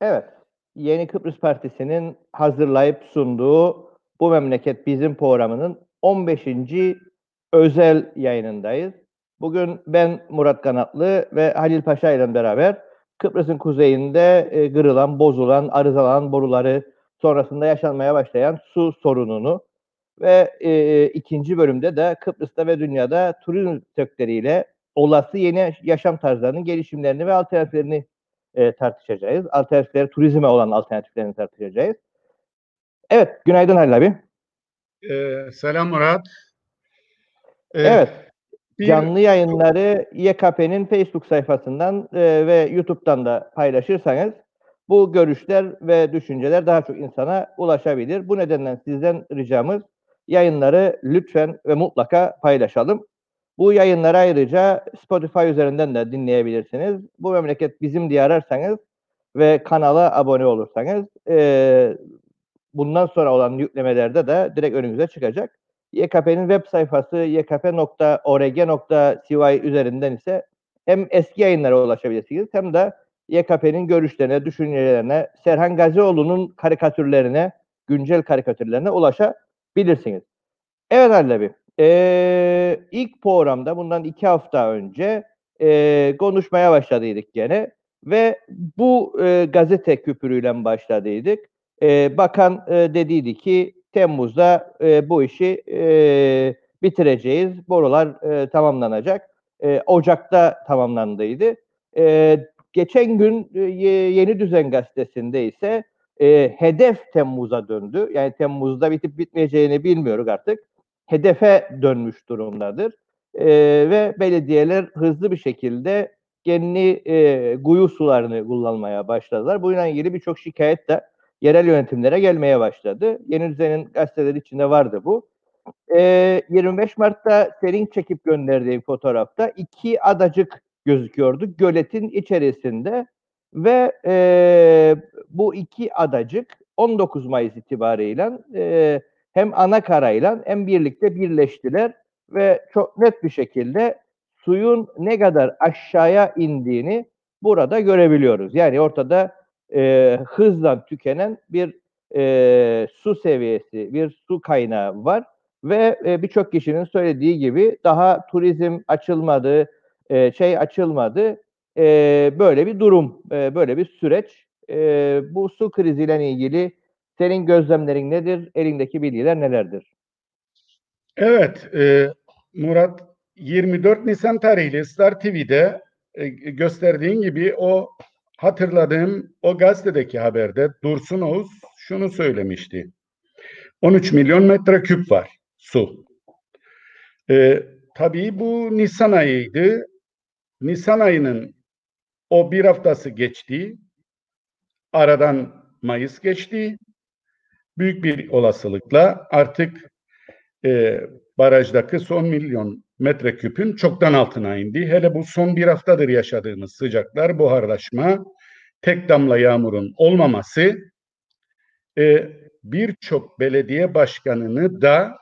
Evet, Yeni Kıbrıs Partisi'nin hazırlayıp sunduğu Bu Memleket Bizim programının 15. özel yayınındayız. Bugün ben Murat Kanatlı ve Halil Paşa ile beraber Kıbrıs'ın kuzeyinde e, kırılan, bozulan, arızalan boruları sonrasında yaşanmaya başlayan su sorununu ve e, ikinci bölümde de Kıbrıs'ta ve dünyada turizm sektörüyle olası yeni yaşam tarzlarının gelişimlerini ve alternatiflerini e, tartışacağız. Alternatifleri, turizme olan alternatiflerini tartışacağız. Evet, günaydın Halil abi. Ee, selam Murat. Ee, evet, bir... canlı yayınları YKP'nin Facebook sayfasından e, ve YouTube'dan da paylaşırsanız bu görüşler ve düşünceler daha çok insana ulaşabilir. Bu nedenle sizden ricamız yayınları lütfen ve mutlaka paylaşalım. Bu yayınları ayrıca Spotify üzerinden de dinleyebilirsiniz. Bu memleket bizim diye ararsanız ve kanala abone olursanız e, bundan sonra olan yüklemelerde de direkt önünüze çıkacak. YKP'nin web sayfası ykp.org.cy üzerinden ise hem eski yayınlara ulaşabilirsiniz hem de YKP'nin görüşlerine, düşüncelerine, Serhan Gazioğlu'nun karikatürlerine, güncel karikatürlerine ulaşabilirsiniz. Evet Halil ee, ilk programda bundan iki hafta önce e, konuşmaya başladıydık gene ve bu e, gazete küpürüyle başladıydık. E, bakan e, dediydi ki Temmuz'da e, bu işi e, bitireceğiz, borular e, tamamlanacak. E, Ocak'ta tamamlandıydı. E, geçen gün e, Yeni Düzen Gazetesi'nde ise e, hedef Temmuz'a döndü. Yani Temmuz'da bitip bitmeyeceğini bilmiyoruz artık hedefe dönmüş durumdadır. E, ve belediyeler hızlı bir şekilde kendi e, kuyu sularını kullanmaya başladılar. Bununla ilgili birçok şikayet de yerel yönetimlere gelmeye başladı. Yeni Düzen'in gazeteleri içinde vardı bu. E, 25 Mart'ta senin çekip gönderdiğin fotoğrafta iki adacık gözüküyordu göletin içerisinde ve e, bu iki adacık 19 Mayıs itibariyle e, hem ana karayla hem birlikte birleştiler ve çok net bir şekilde suyun ne kadar aşağıya indiğini burada görebiliyoruz. Yani ortada e, hızla tükenen bir e, su seviyesi, bir su kaynağı var ve e, birçok kişinin söylediği gibi daha turizm açılmadı, e, şey açılmadı. E, böyle bir durum, e, böyle bir süreç. E, bu su kriziyle ilgili senin gözlemlerin nedir? Elindeki bilgiler nelerdir? Evet, e, Murat 24 Nisan tarihli Star TV'de e, gösterdiğin gibi o hatırladığım o gazetedeki haberde Dursun Oğuz şunu söylemişti. 13 milyon metreküp var su. E, tabii bu Nisan ayıydı. Nisan ayının o bir haftası geçti. Aradan Mayıs geçti büyük bir olasılıkla artık e, barajdaki son milyon metreküpün çoktan altına indi. Hele bu son bir haftadır yaşadığımız sıcaklar, buharlaşma, tek damla yağmurun olmaması e, birçok belediye başkanını da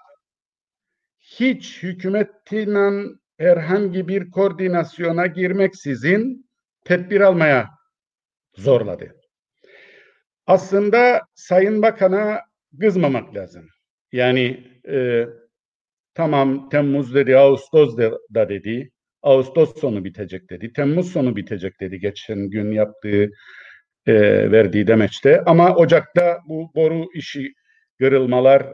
hiç hükümetiyle herhangi bir koordinasyona girmeksizin tedbir almaya zorladı. Aslında Sayın Bakan'a kızmamak lazım. Yani e, tamam Temmuz dedi, Ağustos da dedi. Ağustos sonu bitecek dedi. Temmuz sonu bitecek dedi geçen gün yaptığı e, verdiği demeçte. Ama Ocak'ta bu boru işi kırılmalar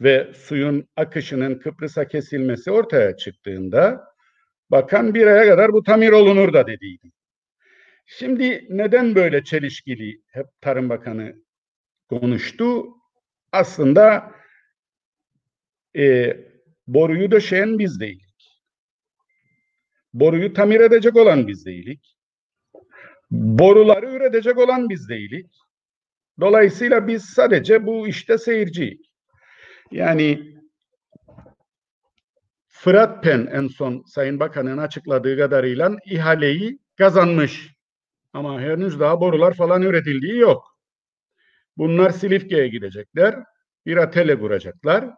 ve suyun akışının Kıbrıs'a kesilmesi ortaya çıktığında bakan bir aya kadar bu tamir olunur da dediydi. Şimdi neden böyle çelişkili hep Tarım Bakanı konuştu? Aslında e, boruyu döşeyen biz değilik. Boruyu tamir edecek olan biz değilik. Boruları üretecek olan biz değilik. Dolayısıyla biz sadece bu işte seyirciyiz. Yani Fırat Pen en son Sayın Bakan'ın açıkladığı kadarıyla ihaleyi kazanmış. Ama henüz daha borular falan üretildiği yok. Bunlar Silifke'ye gidecekler. Bir atele kuracaklar.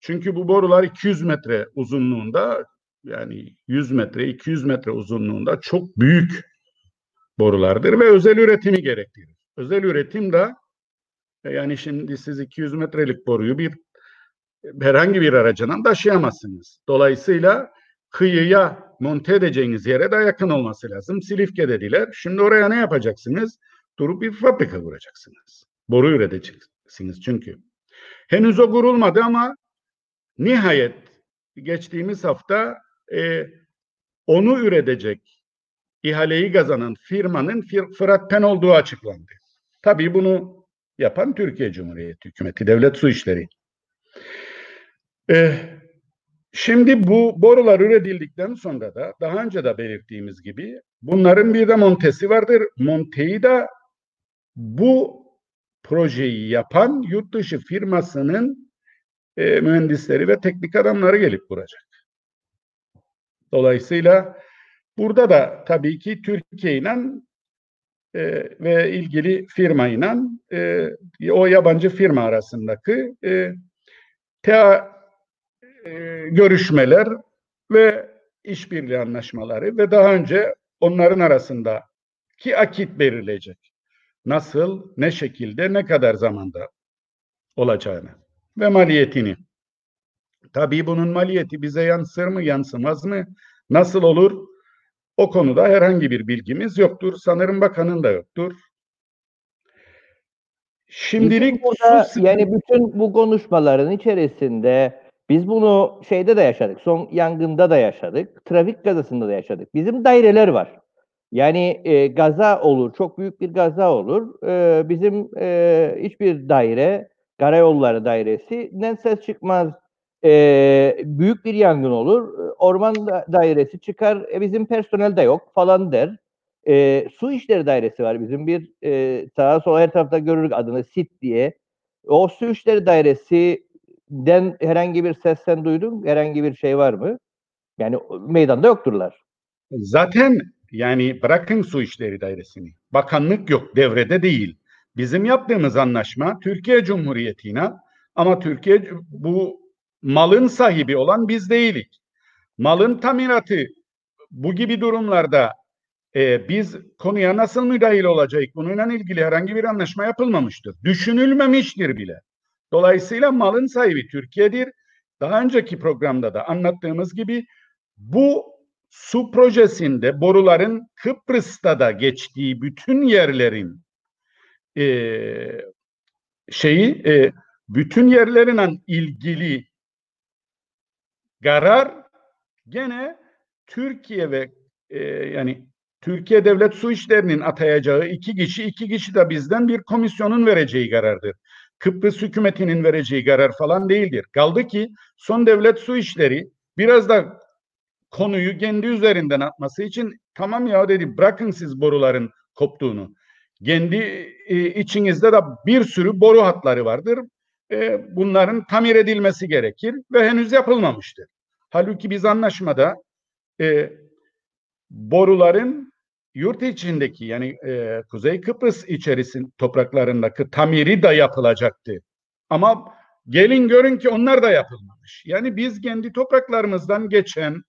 Çünkü bu borular 200 metre uzunluğunda yani 100 metre 200 metre uzunluğunda çok büyük borulardır ve özel üretimi gerektirir. Özel üretim de e, yani şimdi siz 200 metrelik boruyu bir herhangi bir aracından taşıyamazsınız. Dolayısıyla kıyıya monte edeceğiniz yere de yakın olması lazım. Silifke dediler. Şimdi oraya ne yapacaksınız? Durup bir fabrika kuracaksınız. Boru üreteceksiniz çünkü. Henüz o kurulmadı ama nihayet geçtiğimiz hafta e, onu üretecek ihaleyi kazanan firmanın Fırat Pen olduğu açıklandı. Tabii bunu yapan Türkiye Cumhuriyeti Hükümeti, Devlet Su İşleri. Ee, şimdi bu borular üretildikten sonra da daha önce de belirttiğimiz gibi bunların bir de montesi vardır. Monteyi de bu projeyi yapan yurt dışı firmasının e, mühendisleri ve teknik adamları gelip kuracak. Dolayısıyla burada da tabii ki Türkiye ile e, ve ilgili firma ile e, o yabancı firma arasındaki e, görüşmeler ve işbirliği anlaşmaları ve daha önce onların arasında ki akit belirleyecek. Nasıl, ne şekilde, ne kadar zamanda olacağını ve maliyetini. Tabii bunun maliyeti bize yansır mı, yansımaz mı? Nasıl olur? O konuda herhangi bir bilgimiz yoktur. Sanırım bakanın da yoktur. Şimdilik burada su... yani bütün bu konuşmaların içerisinde biz bunu şeyde de yaşadık. Son yangında da yaşadık. Trafik kazasında da yaşadık. Bizim daireler var. Yani e, gaza olur, çok büyük bir gaza olur. E, bizim e, hiçbir daire, karayolları dairesinden ses çıkmaz. E, büyük bir yangın olur, orman dairesi çıkar, e, bizim personel de yok falan der. E, su işleri dairesi var bizim bir e, sağa sola her tarafta görürük adını SIT diye. O su işleri dairesinden herhangi bir ses sen duydun, herhangi bir şey var mı? Yani meydanda yokturlar. Zaten yani bırakın su işleri dairesini. Bakanlık yok, devrede değil. Bizim yaptığımız anlaşma Türkiye Cumhuriyeti'ne ama Türkiye bu malın sahibi olan biz değilik. Malın tamiratı bu gibi durumlarda e, biz konuya nasıl müdahil olacak bununla ilgili herhangi bir anlaşma yapılmamıştır. Düşünülmemiştir bile. Dolayısıyla malın sahibi Türkiye'dir. Daha önceki programda da anlattığımız gibi bu su projesinde boruların Kıbrıs'ta da geçtiği bütün yerlerin e, şeyi e, bütün yerlerinden ilgili karar gene Türkiye ve e, yani Türkiye Devlet Su İşleri'nin atayacağı iki kişi, iki kişi de bizden bir komisyonun vereceği karardır. Kıbrıs hükümetinin vereceği karar falan değildir. Kaldı ki son devlet su işleri biraz da konuyu kendi üzerinden atması için tamam ya dedi bırakın siz boruların koptuğunu. Kendi e, içinizde de bir sürü boru hatları vardır. E, bunların tamir edilmesi gerekir ve henüz yapılmamıştır. Halbuki biz anlaşmada e, boruların yurt içindeki yani e, Kuzey Kıbrıs içerisin topraklarındaki tamiri de yapılacaktı. Ama gelin görün ki onlar da yapılmamış. Yani biz kendi topraklarımızdan geçen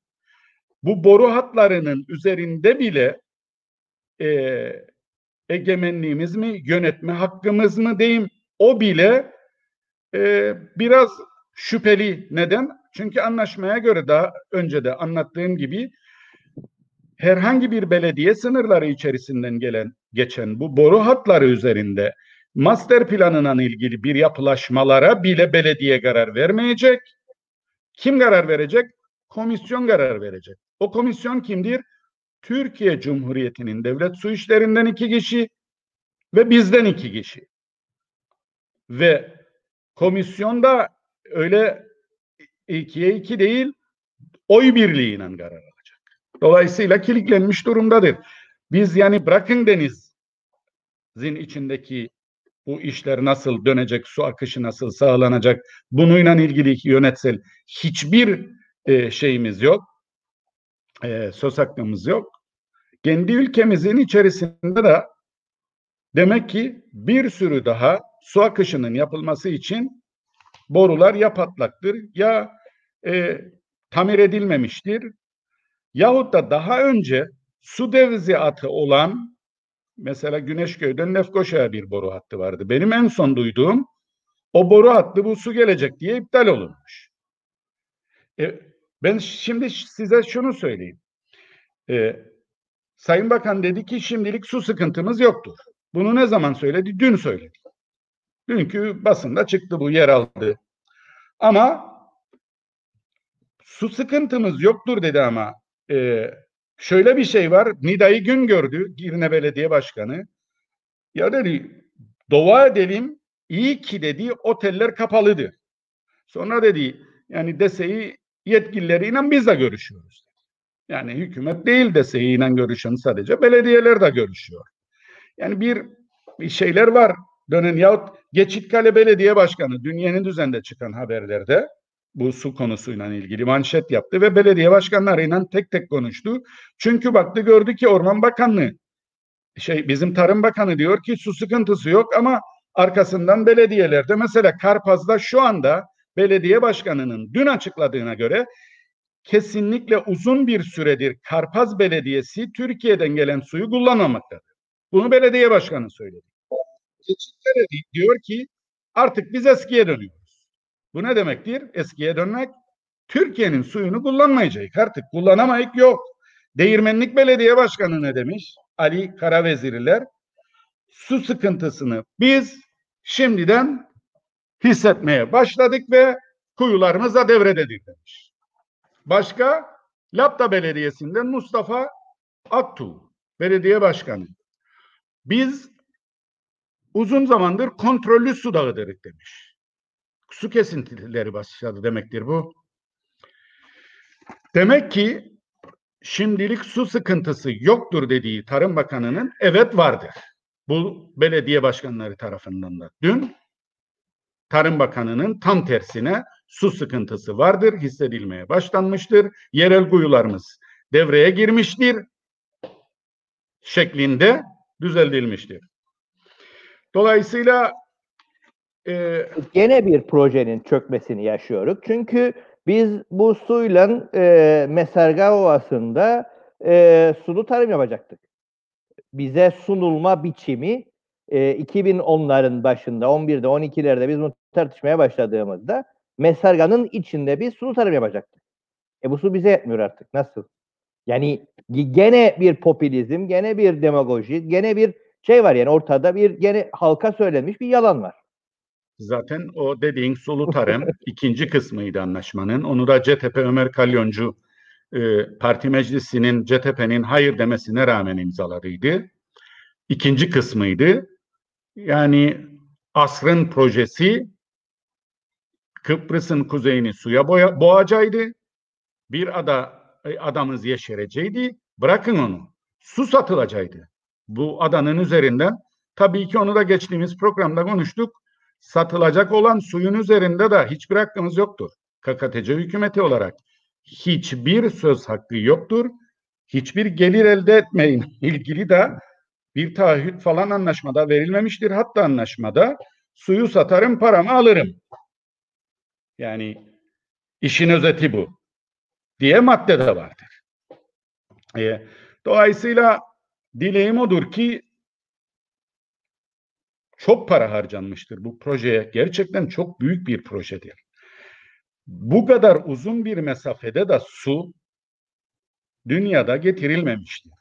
bu boru hatlarının üzerinde bile e, egemenliğimiz mi, yönetme hakkımız mı diyeyim, o bile e, biraz şüpheli. Neden? Çünkü anlaşmaya göre daha önce de anlattığım gibi herhangi bir belediye sınırları içerisinden gelen geçen bu boru hatları üzerinde master planına ilgili bir yapılaşmalara bile belediye karar vermeyecek. Kim karar verecek? Komisyon karar verecek. O komisyon kimdir? Türkiye Cumhuriyeti'nin devlet su işlerinden iki kişi ve bizden iki kişi. Ve komisyonda öyle ikiye iki değil oy birliğiyle karar. Dolayısıyla kilitlenmiş durumdadır. Biz yani bırakın denizin içindeki bu işler nasıl dönecek, su akışı nasıl sağlanacak, bununla ilgili yönetsel hiçbir e, şeyimiz yok e, söz hakkımız yok. Kendi ülkemizin içerisinde de demek ki bir sürü daha su akışının yapılması için borular ya patlaktır ya e, tamir edilmemiştir yahut da daha önce su devizi atı olan mesela Güneşköy'den Lefkoşa'ya bir boru hattı vardı. Benim en son duyduğum o boru hattı bu su gelecek diye iptal olunmuş. E, ben şimdi size şunu söyleyeyim. E, Sayın Bakan dedi ki şimdilik su sıkıntımız yoktur. Bunu ne zaman söyledi? Dün söyledi. Dünkü basında çıktı bu yer aldı. Ama su sıkıntımız yoktur dedi ama e, şöyle bir şey var. Nida'yı gün gördü Girne Belediye Başkanı. Ya dedi dua edelim iyi ki dedi oteller kapalıdır. Sonra dedi yani deseyi yetkilileriyle biz de görüşüyoruz. Yani hükümet değil deseyiyle görüşen sadece belediyeler de görüşüyor. Yani bir, bir şeyler var dönen yahut Geçitkale Belediye Başkanı dün yeni düzende çıkan haberlerde bu su konusuyla ilgili manşet yaptı ve belediye başkanlarıyla tek tek konuştu. Çünkü baktı gördü ki Orman Bakanlığı şey bizim Tarım Bakanı diyor ki su sıkıntısı yok ama arkasından belediyelerde mesela Karpaz'da şu anda belediye başkanının dün açıkladığına göre kesinlikle uzun bir süredir Karpaz Belediyesi Türkiye'den gelen suyu kullanmamaktadır. Bunu belediye başkanı söyledi. Keçitlere diyor ki artık biz eskiye dönüyoruz. Bu ne demektir? Eskiye dönmek Türkiye'nin suyunu kullanmayacak. Artık kullanamayık yok. Değirmenlik Belediye Başkanı ne demiş? Ali Karavezirler su sıkıntısını biz şimdiden hissetmeye başladık ve kuyularımız da devrededir demiş. Başka Lapta Belediyesi'nden Mustafa Aktu Belediye Başkanı. Biz uzun zamandır kontrollü su dağıdırık demiş. Su kesintileri başladı demektir bu. Demek ki şimdilik su sıkıntısı yoktur dediği Tarım Bakanı'nın evet vardır. Bu belediye başkanları tarafından da. Dün Tarım Bakanı'nın tam tersine su sıkıntısı vardır, hissedilmeye başlanmıştır. Yerel kuyularımız devreye girmiştir şeklinde düzeltilmiştir. Dolayısıyla e, gene bir projenin çökmesini yaşıyoruz. Çünkü biz bu suyla e, Meserga Ovası'nda e, sulu tarım yapacaktık. Bize sunulma biçimi e, 2010'ların başında, 11'de, 12'lerde biz bunu tartışmaya başladığımızda Meserga'nın içinde bir sulu tarım yapacaktık. E bu su bize yetmiyor artık. Nasıl? Yani gene bir popülizm, gene bir demagoji, gene bir şey var yani ortada bir gene halka söylenmiş bir yalan var. Zaten o dediğin sulu tarım ikinci kısmıydı anlaşmanın. Onu da CTP Ömer Kalyoncu e, parti meclisinin CTP'nin hayır demesine rağmen imzaladıydı. İkinci kısmıydı. Yani asrın projesi Kıbrıs'ın kuzeyini suya boya, boğacaydı. Bir ada e, adamız yeşereceydi. Bırakın onu. Su satılacaktı. Bu adanın üzerinden tabii ki onu da geçtiğimiz programda konuştuk. Satılacak olan suyun üzerinde de hiçbir hakkımız yoktur. KKTC hükümeti olarak hiçbir söz hakkı yoktur. Hiçbir gelir elde etmeyin ilgili de bir taahhüt falan anlaşmada verilmemiştir. Hatta anlaşmada suyu satarım paramı alırım. Yani işin özeti bu diye madde de vardır. E, dolayısıyla dileğim odur ki çok para harcanmıştır bu projeye. Gerçekten çok büyük bir projedir. Bu kadar uzun bir mesafede de su dünyada getirilmemiştir.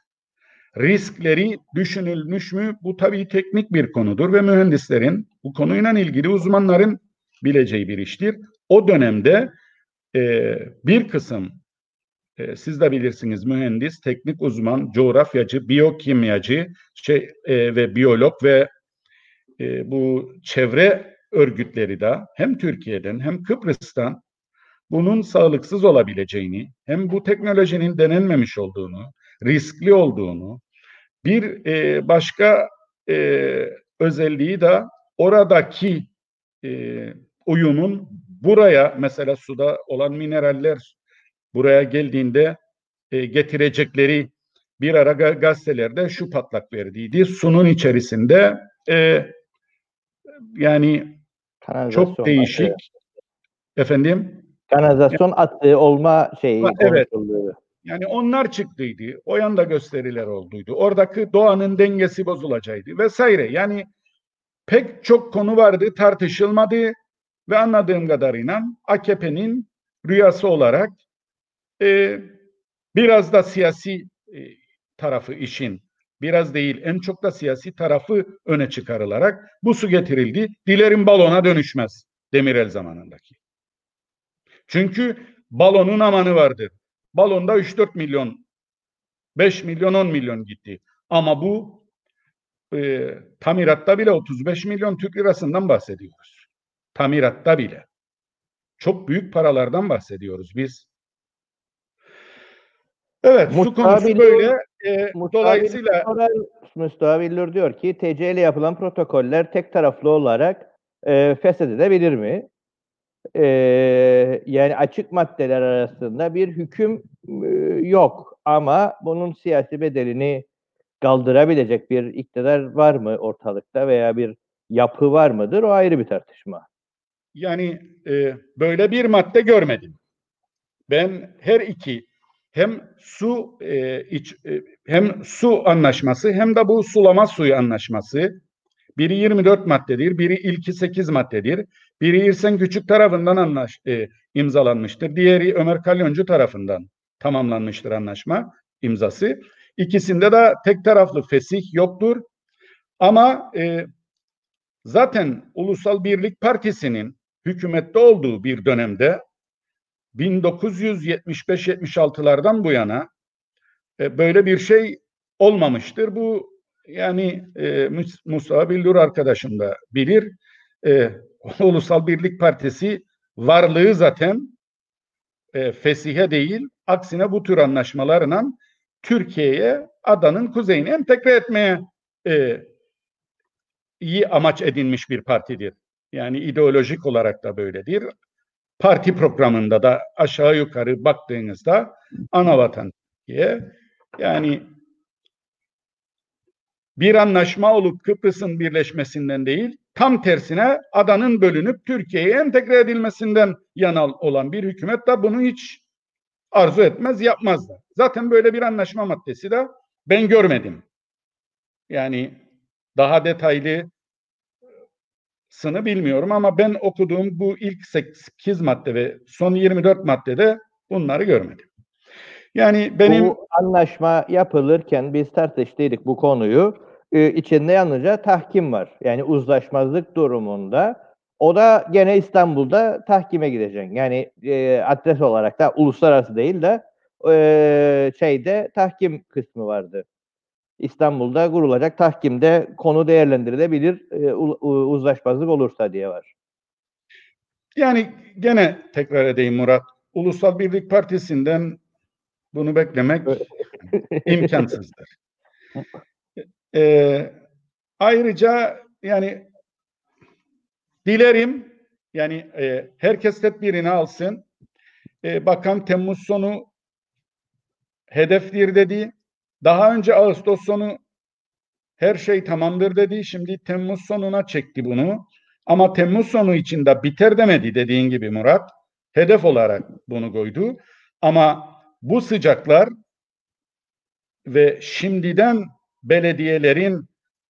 Riskleri düşünülmüş mü? Bu tabii teknik bir konudur ve mühendislerin, bu konuyla ilgili uzmanların bileceği bir iştir. O dönemde e, bir kısım e, siz de bilirsiniz mühendis, teknik uzman, coğrafyacı, biyokimyacı şey, e, ve biyolog ve e, bu çevre örgütleri de hem Türkiye'den hem Kıbrıs'tan bunun sağlıksız olabileceğini, hem bu teknolojinin denenmemiş olduğunu, riskli olduğunu, bir e, başka e, özelliği de oradaki e, uyumun buraya mesela suda olan mineraller buraya geldiğinde e, getirecekleri bir ara gazetelerde şu patlak verdiydi. Sunun içerisinde e, yani çok değişik efendim kanalizasyon atığı olma şeyi evet. Yani onlar çıktıydı. O yanda gösteriler olduydu. Oradaki doğanın dengesi bozulacaktı vesaire. Yani pek çok konu vardı tartışılmadı ve anladığım kadarıyla AKP'nin rüyası olarak e, biraz da siyasi e, tarafı işin biraz değil en çok da siyasi tarafı öne çıkarılarak bu su getirildi. Dilerim balona dönüşmez Demirel zamanındaki. Çünkü balonun amanı vardır. Balonda 3-4 milyon 5 milyon 10 milyon gitti. Ama bu e, tamiratta bile 35 milyon Türk lirasından bahsediyoruz. Tamiratta bile. Çok büyük paralardan bahsediyoruz biz. Evet, su konusu böyle. E, dolayısıyla Mustafa Billur diyor ki TC ile yapılan protokoller tek taraflı olarak e, feshedilebilir mi? E, yani açık maddeler arasında bir hüküm e, yok ama bunun siyasi bedelini kaldırabilecek bir iktidar var mı ortalıkta veya bir yapı var mıdır? O ayrı bir tartışma. Yani e, böyle bir madde görmedim. Ben her iki hem su e, iç e, hem su anlaşması hem de bu sulama suyu anlaşması biri 24 maddedir, biri ilki 8 maddedir. Biri İrsen Küçük tarafından anlaş, e, imzalanmıştır. Diğeri Ömer Kalyoncu tarafından tamamlanmıştır anlaşma imzası. İkisinde de tek taraflı fesih yoktur. Ama e, zaten Ulusal Birlik Partisi'nin hükümette olduğu bir dönemde 1975-76'lardan bu yana e, böyle bir şey olmamıştır. Bu yani e, Mustafa Bildur arkadaşım da bilir. E, Ulusal Birlik Partisi varlığı zaten e, fesihe değil, aksine bu tür anlaşmalarla Türkiye'ye adanın kuzeyini entegre etmeye e, iyi amaç edinmiş bir partidir. Yani ideolojik olarak da böyledir. Parti programında da aşağı yukarı baktığınızda ana vatan Türkiye yani bir anlaşma olup Kıbrıs'ın birleşmesinden değil, tam tersine adanın bölünüp Türkiye'ye entegre edilmesinden yana olan bir hükümet de bunu hiç arzu etmez, yapmaz da. Zaten böyle bir anlaşma maddesi de ben görmedim. Yani daha detaylı sını bilmiyorum ama ben okuduğum bu ilk 8 madde ve son 24 maddede bunları görmedim. Yani benim bu anlaşma yapılırken biz tartıştıydık bu konuyu. Ee, içinde yalnızca tahkim var. Yani uzlaşmazlık durumunda o da gene İstanbul'da tahkime gidecek. Yani e, adres olarak da uluslararası değil de e, şeyde tahkim kısmı vardı. İstanbul'da kurulacak tahkimde konu değerlendirilebilir e, uzlaşmazlık olursa diye var. Yani gene tekrar edeyim Murat. Ulusal Birlik Partisi'nden bunu beklemek imkansızdır. Ee, ayrıca yani dilerim yani e, herkes tedbirini alsın. E, bakan Temmuz sonu hedeftir dedi. Daha önce Ağustos sonu her şey tamamdır dedi. Şimdi Temmuz sonuna çekti bunu. Ama Temmuz sonu içinde biter demedi dediğin gibi Murat. Hedef olarak bunu koydu. Ama bu sıcaklar ve şimdiden belediyelerin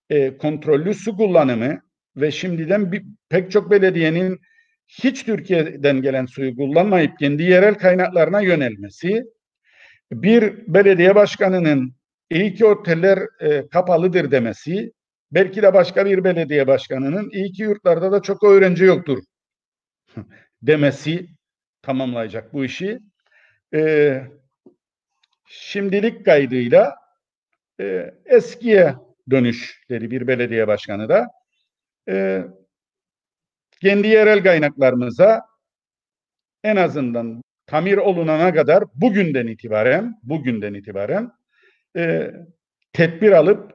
e, kontrollü su kullanımı ve şimdiden bir, pek çok belediyenin hiç Türkiye'den gelen suyu kullanmayıp kendi yerel kaynaklarına yönelmesi, bir belediye başkanının iyi ki oteller e, kapalıdır demesi, belki de başka bir belediye başkanının iyi ki yurtlarda da çok öğrenci yoktur demesi tamamlayacak bu işi. E, şimdilik kaydıyla e, eskiye dönüş dedi bir belediye başkanı da. E, kendi yerel kaynaklarımıza en azından tamir olunana kadar bugünden itibaren bugünden itibaren e, tedbir alıp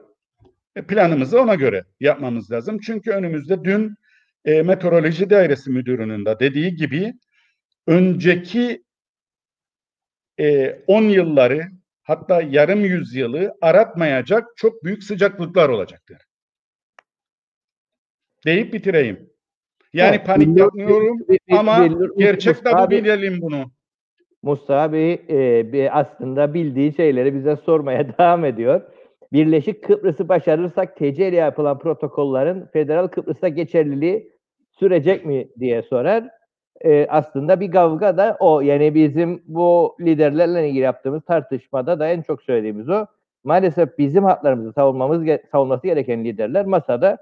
e, planımızı ona göre yapmamız lazım. Çünkü önümüzde dün e, Meteoroloji Dairesi Müdürü'nün de dediği gibi önceki 10 e, yılları hatta yarım yüzyılı aratmayacak çok büyük sıcaklıklar olacaktır. Deyip bitireyim. Yani evet, panik yapmıyorum ama gerçek de bu bilelim bunu. Mustafa Bey e, bir aslında bildiği şeyleri bize sormaya devam ediyor. Birleşik Kıbrıs'ı başarırsak TC ile yapılan protokollerin Federal Kıbrıs'ta geçerliliği sürecek mi diye sorar. E, aslında bir kavga da o. Yani bizim bu liderlerle ilgili yaptığımız tartışmada da en çok söylediğimiz o. Maalesef bizim haklarımızı savunmamız savunması gereken liderler masada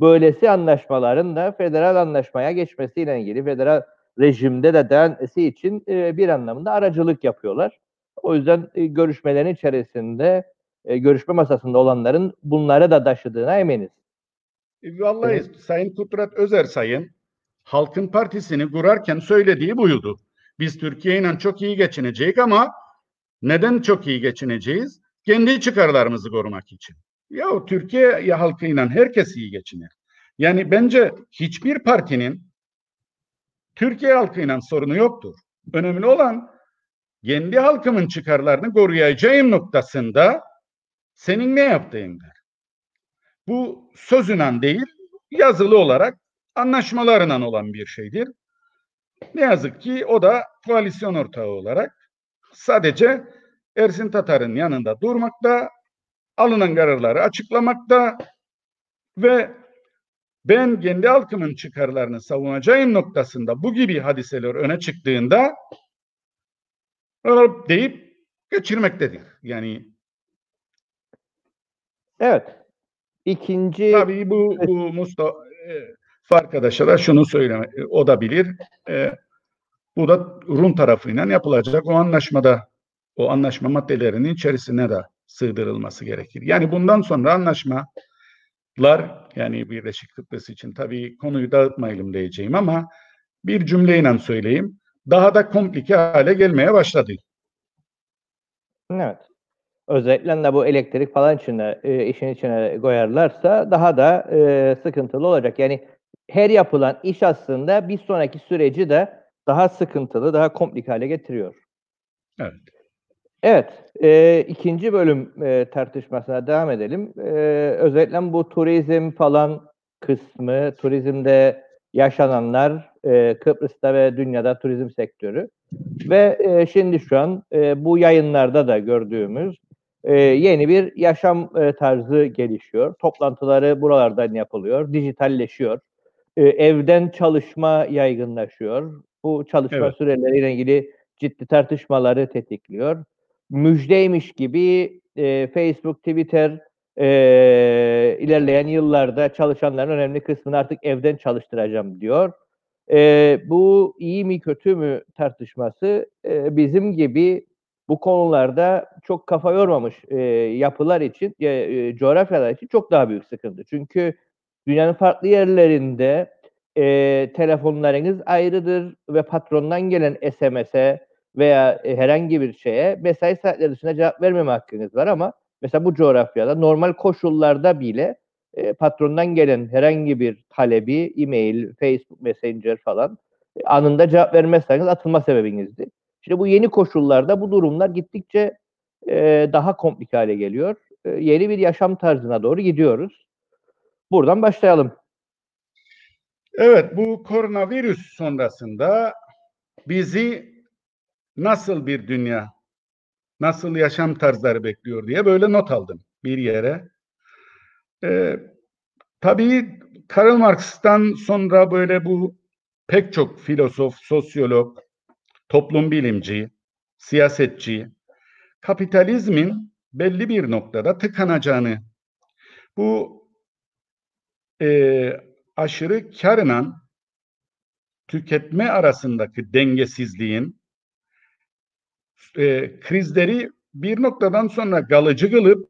böylesi anlaşmaların da federal anlaşmaya geçmesiyle ilgili federal rejimde de denmesi için e, bir anlamda aracılık yapıyorlar. O yüzden e, görüşmelerin içerisinde e, görüşme masasında olanların bunları da taşıdığına eminiz. Vallahi evet. Sayın Kudret Özer Sayın Halkın Partisi'ni kurarken söylediği buydu. Biz Türkiye ile çok iyi geçineceğiz ama neden çok iyi geçineceğiz? Kendi çıkarlarımızı korumak için. Ya Türkiye halkıyla herkes iyi geçinir. Yani bence hiçbir partinin Türkiye halkıyla sorunu yoktur. Önemli olan kendi halkımın çıkarlarını koruyacağım noktasında senin ne yaptığındır. Bu sözünen değil, yazılı olarak anlaşmalarından olan bir şeydir. Ne yazık ki o da koalisyon ortağı olarak sadece Ersin Tatar'ın yanında durmakta, alınan kararları açıklamakta ve ben kendi halkımın çıkarlarını savunacağım noktasında bu gibi hadiseler öne çıktığında deyip geçirmektedir. Yani Evet. İkinci tabii bu bu Mustafa e, arkadaşa da şunu söyleme o da bilir. E, bu da Rum tarafıyla yapılacak o anlaşmada o anlaşma maddelerinin içerisine de sığdırılması gerekir. Yani bundan sonra anlaşma lar yani Birleşik Kıbrıs için tabii konuyu dağıtmayalım diyeceğim ama bir cümleyle söyleyeyim. Daha da komplike hale gelmeye başladı. Evet. Özellikle de bu elektrik falan içine, e, işin içine koyarlarsa daha da e, sıkıntılı olacak. Yani her yapılan iş aslında bir sonraki süreci de daha sıkıntılı, daha komplike hale getiriyor. Evet. Evet, e, ikinci bölüm e, tartışmasına devam edelim. E, özellikle bu turizm falan kısmı, turizmde yaşananlar, e, Kıbrıs'ta ve dünyada turizm sektörü ve e, şimdi şu an e, bu yayınlarda da gördüğümüz e, yeni bir yaşam e, tarzı gelişiyor. Toplantıları buralardan yapılıyor, dijitalleşiyor. E, evden çalışma yaygınlaşıyor. Bu çalışma evet. süreleriyle ilgili ciddi tartışmaları tetikliyor müjdeymiş gibi e, Facebook, Twitter e, ilerleyen yıllarda çalışanların önemli kısmını artık evden çalıştıracağım diyor. E, bu iyi mi kötü mü tartışması e, bizim gibi bu konularda çok kafa yormamış e, yapılar için, e, coğrafyalar için çok daha büyük sıkıntı. Çünkü dünyanın farklı yerlerinde e, telefonlarınız ayrıdır ve patrondan gelen SMS'e veya e, herhangi bir şeye mesai saatleri dışında cevap vermeme hakkınız var ama mesela bu coğrafyada normal koşullarda bile e, patrondan gelen herhangi bir talebi, e-mail, Facebook Messenger falan e, anında cevap vermezseniz atılma sebebinizdi. Şimdi bu yeni koşullarda bu durumlar gittikçe daha komplike hale geliyor. Yeni bir yaşam tarzına doğru gidiyoruz. Buradan başlayalım. Evet, bu koronavirüs sonrasında bizi nasıl bir dünya, nasıl yaşam tarzları bekliyor diye böyle not aldım bir yere. Ee, tabii Karl Marx'tan sonra böyle bu pek çok filozof, sosyolog, toplum bilimci, siyasetçi, kapitalizmin belli bir noktada tıkanacağını, bu e, aşırı karla tüketme arasındaki dengesizliğin e, krizleri bir noktadan sonra kalıcı kılıp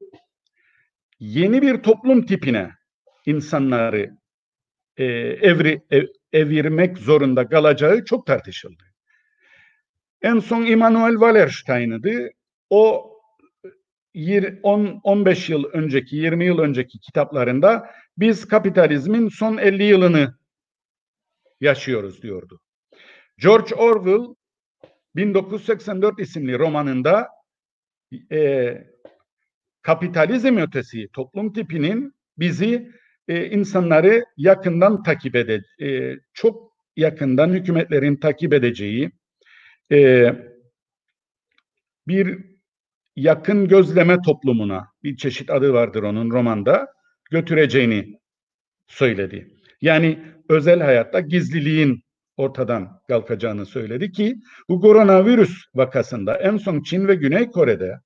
yeni bir toplum tipine insanları e, evri ev, evirmek zorunda kalacağı çok tartışıldı. En son Immanuel Wallerstein'dı. O 10 15 yıl önceki 20 yıl önceki kitaplarında biz kapitalizmin son 50 yılını yaşıyoruz diyordu. George Orwell 1984 isimli romanında e, kapitalizm ötesi toplum tipinin bizi e, insanları yakından takip ede e, çok yakından hükümetlerin takip edeceği e, bir yakın gözleme toplumuna bir çeşit adı vardır onun romanda götüreceğini söyledi. Yani özel hayatta gizliliğin ortadan kalkacağını söyledi ki bu koronavirüs vakasında en son Çin ve Güney Kore'de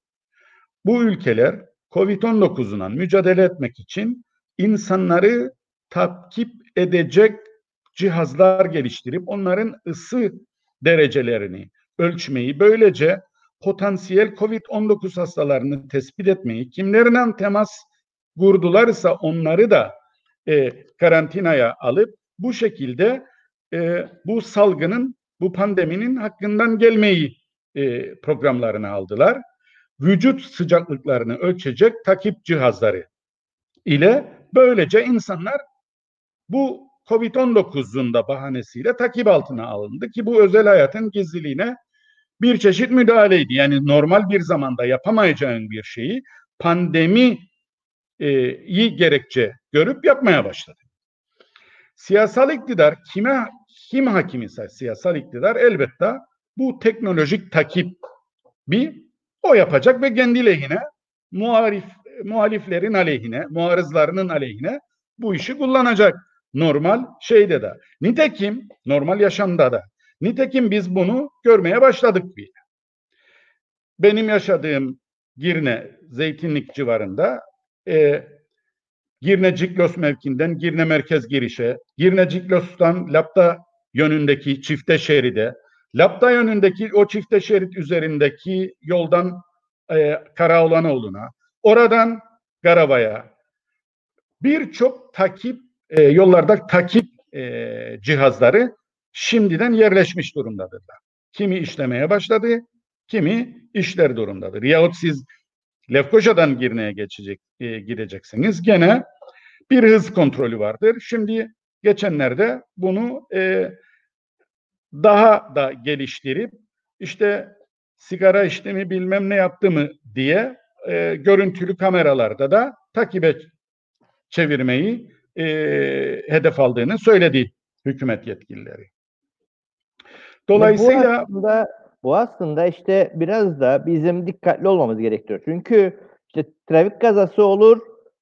bu ülkeler Covid-19'una mücadele etmek için insanları takip edecek cihazlar geliştirip onların ısı derecelerini ölçmeyi böylece potansiyel COVID-19 hastalarını tespit etmeyi, kimlerle temas kurdularsa onları da e, karantinaya alıp bu şekilde e, bu salgının, bu pandeminin hakkından gelmeyi e, programlarına aldılar. Vücut sıcaklıklarını ölçecek takip cihazları ile böylece insanlar bu Covid-19'un da bahanesiyle takip altına alındı ki bu özel hayatın gizliliğine bir çeşit müdahaleydi. Yani normal bir zamanda yapamayacağın bir şeyi pandemiyi gerekçe görüp yapmaya başladı. Siyasal iktidar kime kim hakim ise siyasal iktidar elbette bu teknolojik takip bir o yapacak ve kendi lehine muharif muhaliflerin aleyhine, muarızlarının aleyhine bu işi kullanacak. Normal şeyde de. Nitekim normal yaşamda da. Nitekim biz bunu görmeye başladık bile. Benim yaşadığım Girne, Zeytinlik civarında e, Girne Ciklos mevkinden Girne merkez girişe, Girne Ciklos'tan Lapta yönündeki çifte şeride, Lapta yönündeki o çifte şerit üzerindeki yoldan e, Karaolanoğlu'na, oradan Garava'ya birçok takip e, yollarda takip e, cihazları şimdiden yerleşmiş durumdadırlar. Kimi işlemeye başladı, kimi işler durumdadır. Yahut siz Lefkoşa'dan Girne'ye geçecek, e, gideceksiniz. Gene bir hız kontrolü vardır. Şimdi geçenlerde bunu e, daha da geliştirip işte sigara içti mi bilmem ne yaptı mı diye e, görüntülü kameralarda da takibe çevirmeyi e, hedef aldığını söyledi hükümet yetkilileri. Dolayısıyla bu aslında, bu aslında işte biraz da bizim dikkatli olmamız gerekiyor. Çünkü işte trafik kazası olur,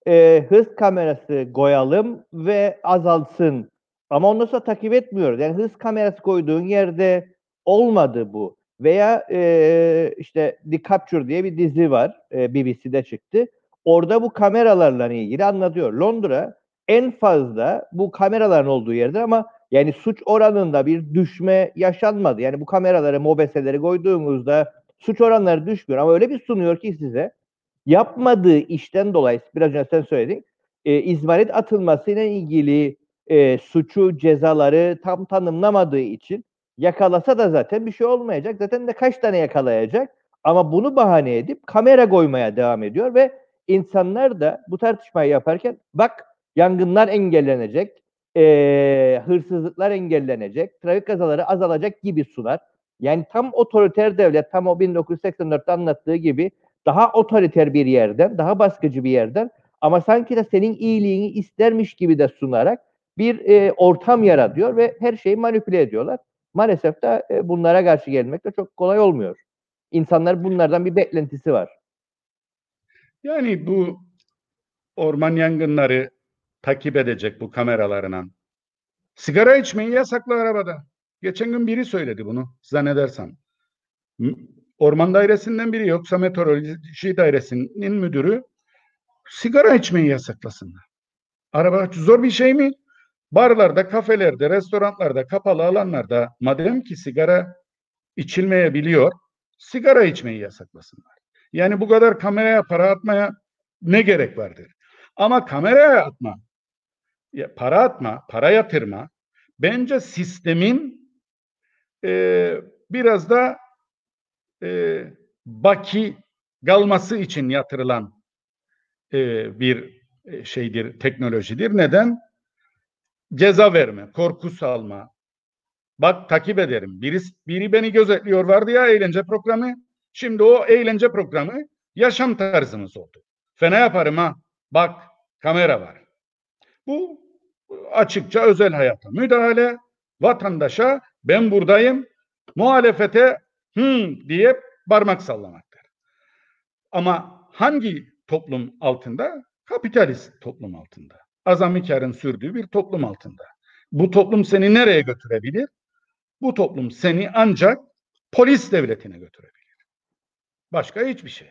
e, hız kamerası koyalım ve azalsın. Ama ondan sonra takip etmiyoruz. Yani hız kamerası koyduğun yerde olmadı bu. Veya e, işte The Capture diye bir dizi var. E, BBC'de çıktı. Orada bu kameralarla ilgili anlatıyor. Londra en fazla bu kameraların olduğu yerde ama yani suç oranında bir düşme yaşanmadı. Yani bu kameraları, mobeseleri koyduğunuzda suç oranları düşmüyor ama öyle bir sunuyor ki size yapmadığı işten dolayı biraz önce sen söyledin e, izmarit atılmasıyla ilgili e, suçu, cezaları tam tanımlamadığı için yakalasa da zaten bir şey olmayacak. Zaten de kaç tane yakalayacak? Ama bunu bahane edip kamera koymaya devam ediyor ve insanlar da bu tartışmayı yaparken bak yangınlar engellenecek, e, hırsızlıklar engellenecek, trafik kazaları azalacak gibi sunar. Yani tam otoriter devlet, tam o 1984'te anlattığı gibi daha otoriter bir yerden, daha baskıcı bir yerden ama sanki de senin iyiliğini istermiş gibi de sunarak bir e, ortam yaratıyor ve her şeyi manipüle ediyorlar. Maalesef de e, bunlara karşı gelmek de çok kolay olmuyor. İnsanlar bunlardan bir beklentisi var. Yani bu orman yangınları takip edecek bu kameralarına. Sigara içmeyi yasakla arabada. Geçen gün biri söyledi bunu zannedersem. Orman dairesinden biri yoksa meteoroloji dairesinin müdürü sigara içmeyi yasaklasınlar. Araba zor bir şey mi? Barlarda, kafelerde, restoranlarda, kapalı alanlarda madem ki sigara içilmeyebiliyor, sigara içmeyi yasaklasınlar. Yani bu kadar kameraya para atmaya ne gerek vardır? Ama kameraya atma, para atma, para yatırma bence sistemin e, biraz da e, baki kalması için yatırılan e, bir e, şeydir, teknolojidir. Neden? Ceza verme, korku salma. Bak takip ederim. Biri, biri beni gözetliyor vardı ya eğlence programı. Şimdi o eğlence programı yaşam tarzımız oldu. Fena yaparım ha. Bak kamera var. Bu açıkça özel hayata müdahale, vatandaşa ben buradayım, muhalefete hı diye parmak sallamaktır. Ama hangi toplum altında? Kapitalist toplum altında. Azami karın sürdüğü bir toplum altında. Bu toplum seni nereye götürebilir? Bu toplum seni ancak polis devletine götürebilir. Başka hiçbir şey.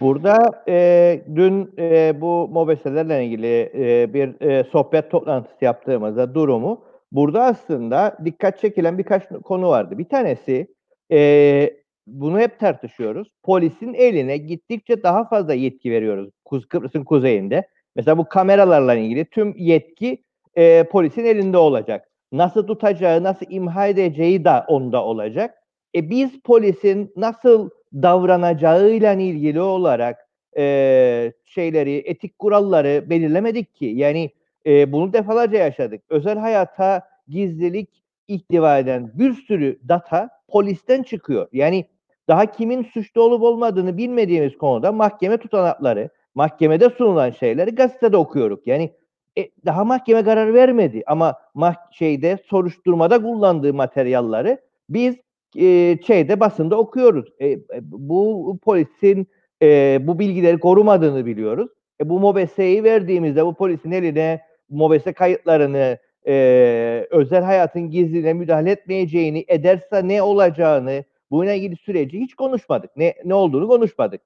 Burada e, dün e, bu mobeselerle ilgili e, bir e, sohbet toplantısı yaptığımızda durumu burada aslında dikkat çekilen birkaç konu vardı. Bir tanesi e, bunu hep tartışıyoruz. Polisin eline gittikçe daha fazla yetki veriyoruz Kuz, Kıbrıs'ın kuzeyinde. Mesela bu kameralarla ilgili tüm yetki e, polisin elinde olacak. Nasıl tutacağı, nasıl imha edeceği de onda olacak. E biz polisin nasıl davranacağıyla ilgili olarak e, şeyleri, etik kuralları belirlemedik ki. Yani e, bunu defalarca yaşadık. Özel hayata gizlilik ihtiva eden bir sürü data polisten çıkıyor. Yani daha kimin suçlu olup olmadığını bilmediğimiz konuda mahkeme tutanakları, mahkemede sunulan şeyleri gazetede okuyoruz. Yani e, daha mahkeme karar vermedi ama mah şeyde soruşturmada kullandığı materyalleri biz e, şeyde basında okuyoruz. E, bu polisin e, bu bilgileri korumadığını biliyoruz. E, bu MOBESE'yi verdiğimizde bu polisin eline MOBESE kayıtlarını e, özel hayatın gizliliğine müdahale etmeyeceğini, ederse ne olacağını, bununla ilgili süreci hiç konuşmadık. Ne ne olduğunu konuşmadık.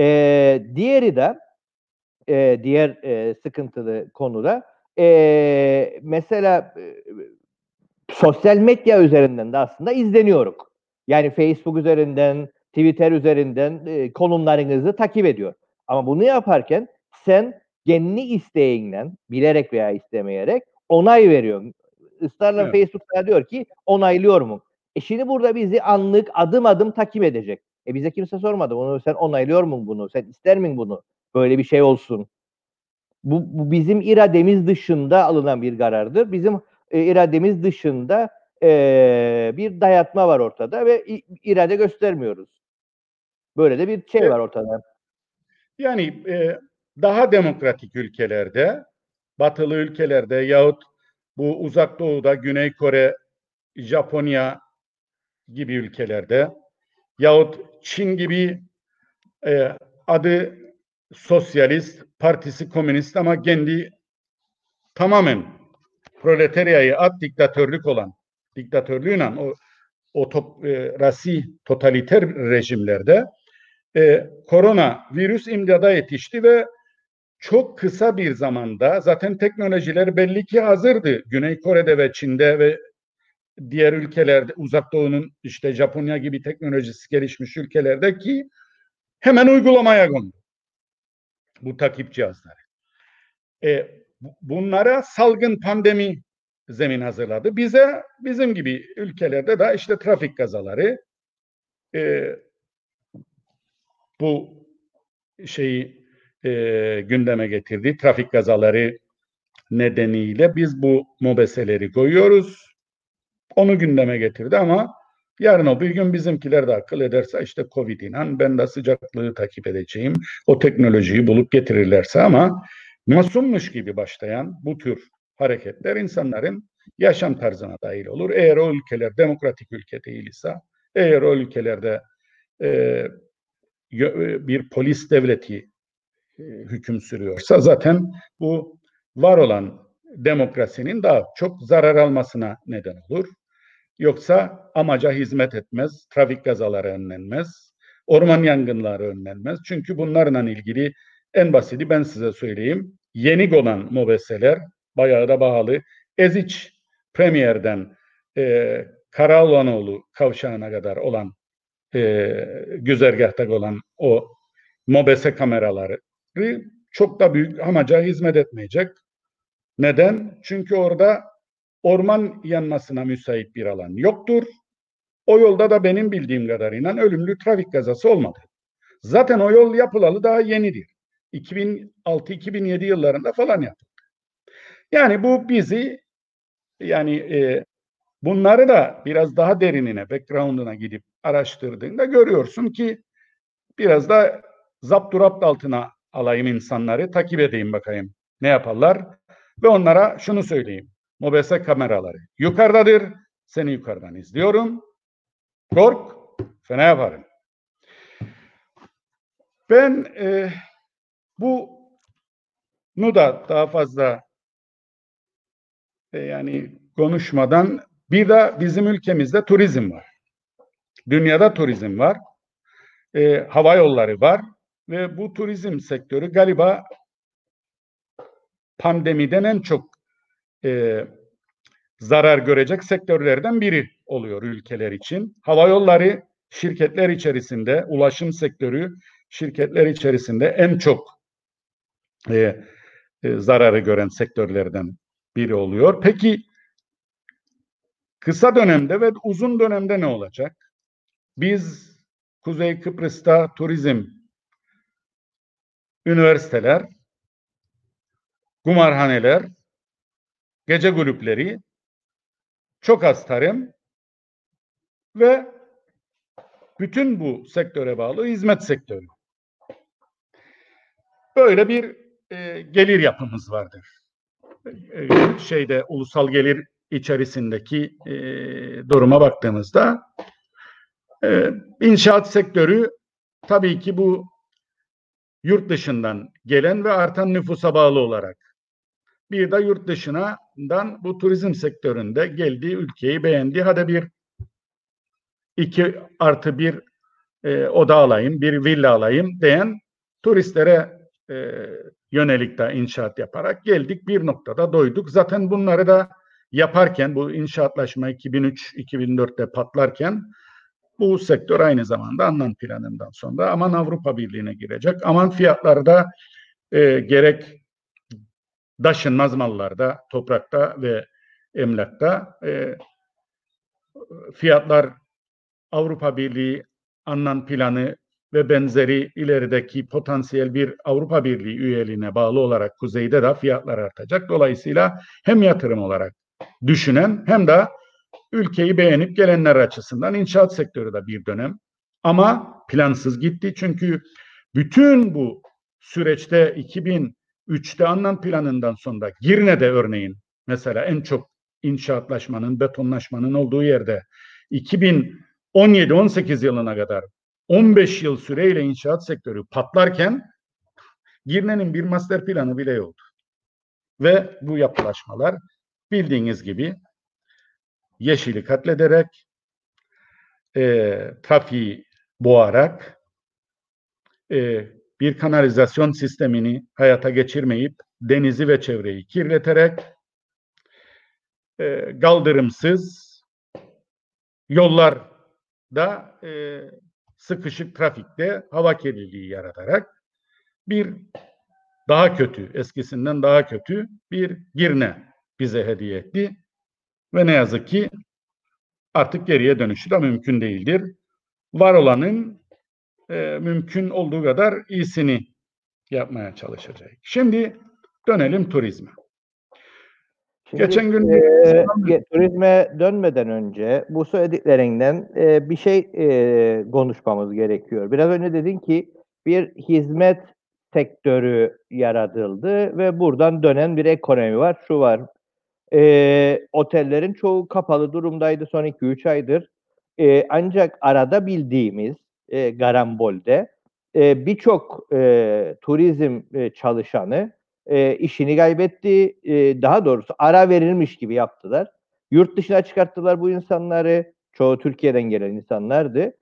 E, diğeri de e, diğer e, sıkıntılı konuda e, mesela e, sosyal medya üzerinden de aslında izleniyoruz. Yani Facebook üzerinden, Twitter üzerinden e, konumlarınızı takip ediyor. Ama bunu yaparken sen kendi isteğinden, bilerek veya istemeyerek onay veriyorsun. Israrla evet. Facebook sana diyor ki onaylıyor mu? E şimdi burada bizi anlık adım adım takip edecek. E bize kimse sormadı bunu sen onaylıyor mu bunu? Sen ister mi bunu? Böyle bir şey olsun. Bu, bu bizim irademiz dışında alınan bir karardır. Bizim e, irademiz dışında e, bir dayatma var ortada ve irade göstermiyoruz. Böyle de bir şey var ortada. Yani e, daha demokratik ülkelerde, batılı ülkelerde yahut bu uzak doğuda Güney Kore, Japonya gibi ülkelerde yahut Çin gibi e, adı sosyalist, partisi komünist ama kendi tamamen proletaryayı at diktatörlük olan diktatörlüğüyle o o top, e, rasi totaliter rejimlerde e, korona virüs imdada yetişti ve çok kısa bir zamanda zaten teknolojiler belli ki hazırdı. Güney Kore'de ve Çin'de ve diğer ülkelerde uzak doğunun işte Japonya gibi teknolojisi gelişmiş ülkelerde ki hemen uygulamaya kondu. Bu takip cihazları. E, bunlara salgın pandemi zemin hazırladı. Bize bizim gibi ülkelerde de işte trafik kazaları e, bu şeyi e, gündeme getirdi. Trafik kazaları nedeniyle biz bu mobeseleri koyuyoruz. Onu gündeme getirdi ama yarın o bir gün bizimkiler de akıl ederse işte Covid inan ben de sıcaklığı takip edeceğim. O teknolojiyi bulup getirirlerse ama masummuş gibi başlayan bu tür hareketler insanların yaşam tarzına dahil olur. Eğer o ülkeler demokratik ülke değilse, eğer o ülkelerde e, e, bir polis devleti e, hüküm sürüyorsa zaten bu var olan demokrasinin daha çok zarar almasına neden olur. Yoksa amaca hizmet etmez, trafik kazaları önlenmez, orman yangınları önlenmez. Çünkü bunlarla ilgili en basiti ben size söyleyeyim. Yeni olan mobeseler bayağı da pahalı. Eziç Premier'den e, Karaoğlanoğlu kavşağına kadar olan e, güzergahta olan o mobese kameraları çok da büyük amaca hizmet etmeyecek. Neden? Çünkü orada orman yanmasına müsait bir alan yoktur. O yolda da benim bildiğim kadarıyla ölümlü trafik kazası olmadı. Zaten o yol yapılalı daha yenidir. 2006-2007 yıllarında falan yapıldı. Yani bu bizi yani e, bunları da biraz daha derinine, background'una gidip araştırdığında görüyorsun ki biraz da zapturapt altına alayım insanları, takip edeyim bakayım ne yaparlar. Ve onlara şunu söyleyeyim. Mobese kameraları yukarıdadır. Seni yukarıdan izliyorum. Kork, fena yaparım. Ben e, bu nu da daha fazla e, yani konuşmadan bir de bizim ülkemizde turizm var. Dünyada turizm var. E, hava yolları var ve bu turizm sektörü galiba pandemiden en çok e, zarar görecek sektörlerden biri oluyor ülkeler için. Hava yolları şirketler içerisinde, ulaşım sektörü şirketler içerisinde en çok e, e, zararı gören sektörlerden biri oluyor. Peki kısa dönemde ve uzun dönemde ne olacak? Biz Kuzey Kıbrıs'ta turizm, üniversiteler, kumarhaneler, gece kulüpleri, çok az tarım ve bütün bu sektöre bağlı hizmet sektörü. Böyle bir e, gelir yapımız vardır. E, şeyde ulusal gelir içerisindeki e, duruma baktığımızda e, inşaat sektörü tabii ki bu yurt dışından gelen ve artan nüfusa bağlı olarak bir de yurt dışından bu turizm sektöründe geldiği ülkeyi beğendi. Hadi bir iki artı bir e, oda alayım, bir villa alayım diyen turistlere e, yönelik de inşaat yaparak geldik. Bir noktada doyduk. Zaten bunları da yaparken bu inşaatlaşma 2003-2004'te patlarken bu sektör aynı zamanda Annan planından sonra aman Avrupa Birliği'ne girecek. Aman fiyatlarda e, gerek taşınmaz mallarda, toprakta ve emlakta e, fiyatlar Avrupa Birliği Annan planı ve benzeri ilerideki potansiyel bir Avrupa Birliği üyeliğine bağlı olarak kuzeyde de fiyatlar artacak. Dolayısıyla hem yatırım olarak düşünen hem de ülkeyi beğenip gelenler açısından inşaat sektörü de bir dönem ama plansız gitti. Çünkü bütün bu süreçte 2003'te Annan planından sonra Girne'de örneğin mesela en çok inşaatlaşmanın, betonlaşmanın olduğu yerde 2017-18 yılına kadar 15 yıl süreyle inşaat sektörü patlarken Girne'nin bir master planı bile yoktu. Ve bu yapılaşmalar bildiğiniz gibi yeşili katlederek, e, trafiği boğarak, e, bir kanalizasyon sistemini hayata geçirmeyip denizi ve çevreyi kirleterek, e, kaldırımsız yollarda e, sıkışık trafikte hava kirliliği yaratarak bir daha kötü, eskisinden daha kötü bir Girne bize hediye etti. Ve ne yazık ki artık geriye dönüşü de mümkün değildir. Var olanın e, mümkün olduğu kadar iyisini yapmaya çalışacak. Şimdi dönelim turizme. Şimdi, Geçen gün e, turizme dönmeden önce bu söylediklerinden e, bir şey e, konuşmamız gerekiyor. Biraz önce dedin ki bir hizmet sektörü yaratıldı ve buradan dönen bir ekonomi var. Şu var. E, otellerin çoğu kapalı durumdaydı son 2-3 aydır. E, ancak arada bildiğimiz e, Garambol'de e, birçok e, turizm e, çalışanı e, işini kaybetti. E, daha doğrusu ara verilmiş gibi yaptılar. Yurt dışına çıkarttılar bu insanları. Çoğu Türkiye'den gelen insanlardı.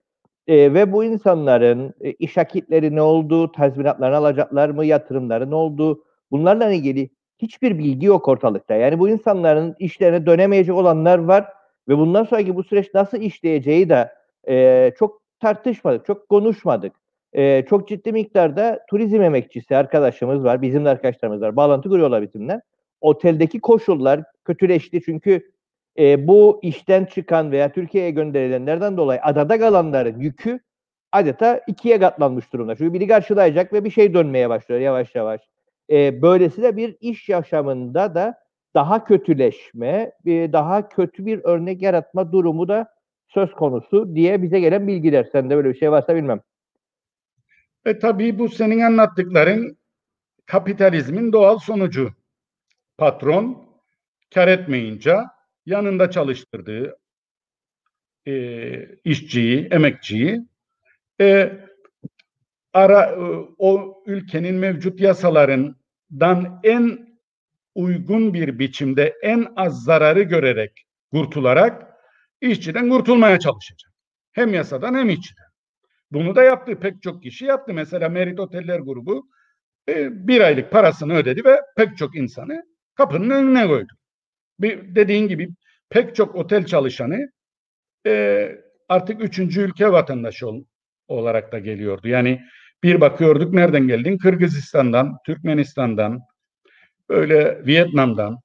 E, ve bu insanların e, iş akitleri ne oldu, tazminatlarını alacaklar mı, yatırımları ne oldu, bunlarla ilgili hiçbir bilgi yok ortalıkta. Yani bu insanların işlerine dönemeyecek olanlar var ve bundan sonraki bu süreç nasıl işleyeceği de e, çok tartışmadık, çok konuşmadık e, çok ciddi miktarda turizm emekçisi arkadaşımız var. Bizim de arkadaşlarımız var. Bağlantı kuruyorlar bizimle. Oteldeki koşullar kötüleşti çünkü e, bu işten çıkan veya Türkiye'ye gönderilenlerden dolayı adada kalanların yükü adeta ikiye katlanmış durumda. Çünkü biri karşılayacak ve bir şey dönmeye başlıyor yavaş yavaş. E, böylesi de bir iş yaşamında da daha kötüleşme, daha kötü bir örnek yaratma durumu da söz konusu diye bize gelen bilgiler. Sende böyle bir şey varsa bilmem. E tabii bu senin anlattıkların kapitalizmin doğal sonucu. Patron kar etmeyince yanında çalıştırdığı e, işçiyi, emekçiyi e, ara e, o ülkenin mevcut yasalarından en uygun bir biçimde en az zararı görerek kurtularak işçiden kurtulmaya çalışacak. Hem yasadan hem işçiden. Bunu da yaptı. Pek çok kişi yaptı. Mesela Merit Oteller grubu e, bir aylık parasını ödedi ve pek çok insanı kapının önüne koydu. Bir, dediğin gibi pek çok otel çalışanı e, artık üçüncü ülke vatandaşı ol, olarak da geliyordu. Yani bir bakıyorduk nereden geldin? Kırgızistan'dan, Türkmenistan'dan, böyle Vietnam'dan.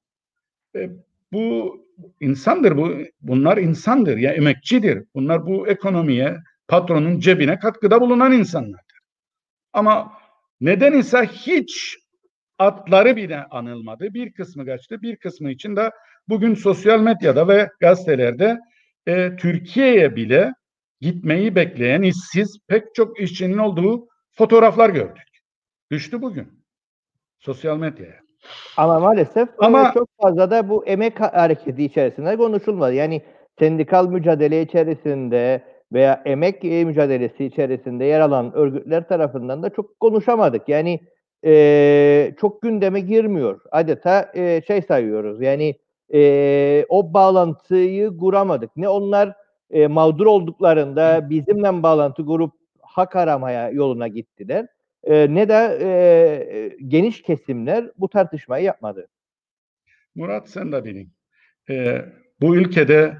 E, bu insandır bu. Bunlar insandır ya emekçidir. Bunlar bu ekonomiye, patronun cebine katkıda bulunan insanlardır. Ama neden ise hiç atları bile anılmadı. Bir kısmı kaçtı, bir kısmı için de bugün sosyal medyada ve gazetelerde e, Türkiye'ye bile gitmeyi bekleyen işsiz pek çok işçinin olduğu fotoğraflar gördük. Düştü bugün sosyal medyaya. Ama maalesef Ama çok fazla da bu emek hareketi içerisinde konuşulmadı. Yani sendikal mücadele içerisinde veya emek mücadelesi içerisinde yer alan örgütler tarafından da çok konuşamadık. Yani e, çok gündeme girmiyor. Adeta e, şey sayıyoruz. Yani e, o bağlantıyı kuramadık. Ne onlar e, mağdur olduklarında bizimle bağlantı kurup hak aramaya yoluna gittiler. E, ne de e, geniş kesimler bu tartışmayı yapmadı. Murat sen de bilin. E, bu ülkede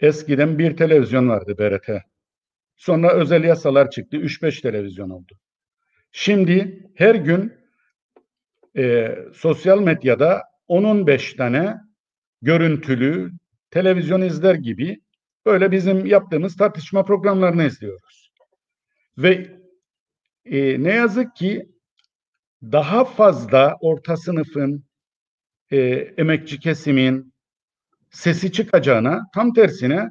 eskiden bir televizyon vardı BRT. Sonra özel yasalar çıktı. 3-5 televizyon oldu. Şimdi her gün e, sosyal medyada 10-15 tane görüntülü televizyon izler gibi böyle bizim yaptığımız tartışma programlarını izliyoruz. Ve e, ne yazık ki daha fazla orta sınıfın, e, emekçi kesimin sesi çıkacağına tam tersine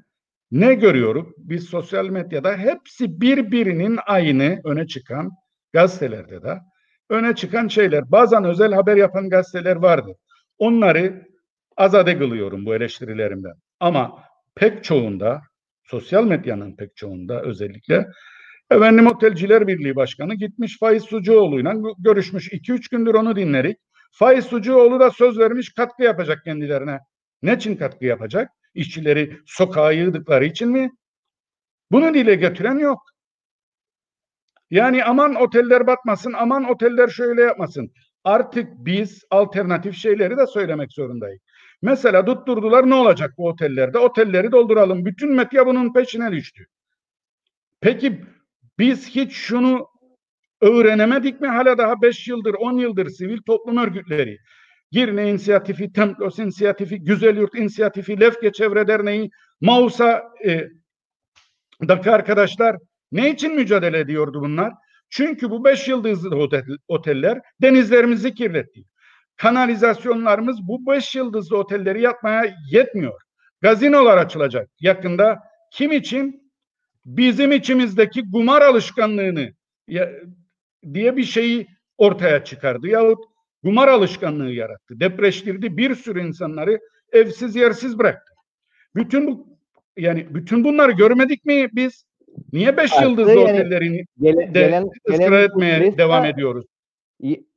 ne görüyoruz? Biz sosyal medyada hepsi birbirinin aynı öne çıkan gazetelerde de öne çıkan şeyler. Bazen özel haber yapan gazeteler vardı. Onları azade kılıyorum bu eleştirilerimden. Ama pek çoğunda, sosyal medyanın pek çoğunda özellikle Efendim Otelciler Birliği Başkanı gitmiş Faiz Sucuoğlu'yla görüşmüş. 2-3 gündür onu dinlerik. Faiz Sucuoğlu da söz vermiş katkı yapacak kendilerine. Ne için katkı yapacak? İşçileri sokağa yığdıkları için mi? Bunu dile getiren yok. Yani aman oteller batmasın, aman oteller şöyle yapmasın. Artık biz alternatif şeyleri de söylemek zorundayız. Mesela tutturdular ne olacak bu otellerde? Otelleri dolduralım. Bütün medya bunun peşine düştü. Peki biz hiç şunu öğrenemedik mi? Hala daha 5 yıldır, 10 yıldır sivil toplum örgütleri, Girne İnisiyatifi, Templos İnisiyatifi, Güzel Yurt İnisiyatifi, Lefke Çevre Derneği, Mausa e, daki arkadaşlar ne için mücadele ediyordu bunlar? Çünkü bu beş yıldızlı otel, oteller denizlerimizi kirletti. Kanalizasyonlarımız bu beş yıldızlı otelleri yapmaya yetmiyor. Gazinolar açılacak yakında. Kim için? Bizim içimizdeki kumar alışkanlığını ya, diye bir şeyi ortaya çıkardı. Yahut kumar alışkanlığı yarattı. Depreştirdi. Bir sürü insanları evsiz yersiz bıraktı. Bütün bu yani bütün bunları görmedik mi biz? Niye beş Artı yıldızlı yani, otellerini gele, de gelen, ısrar etmeye devam ediyoruz?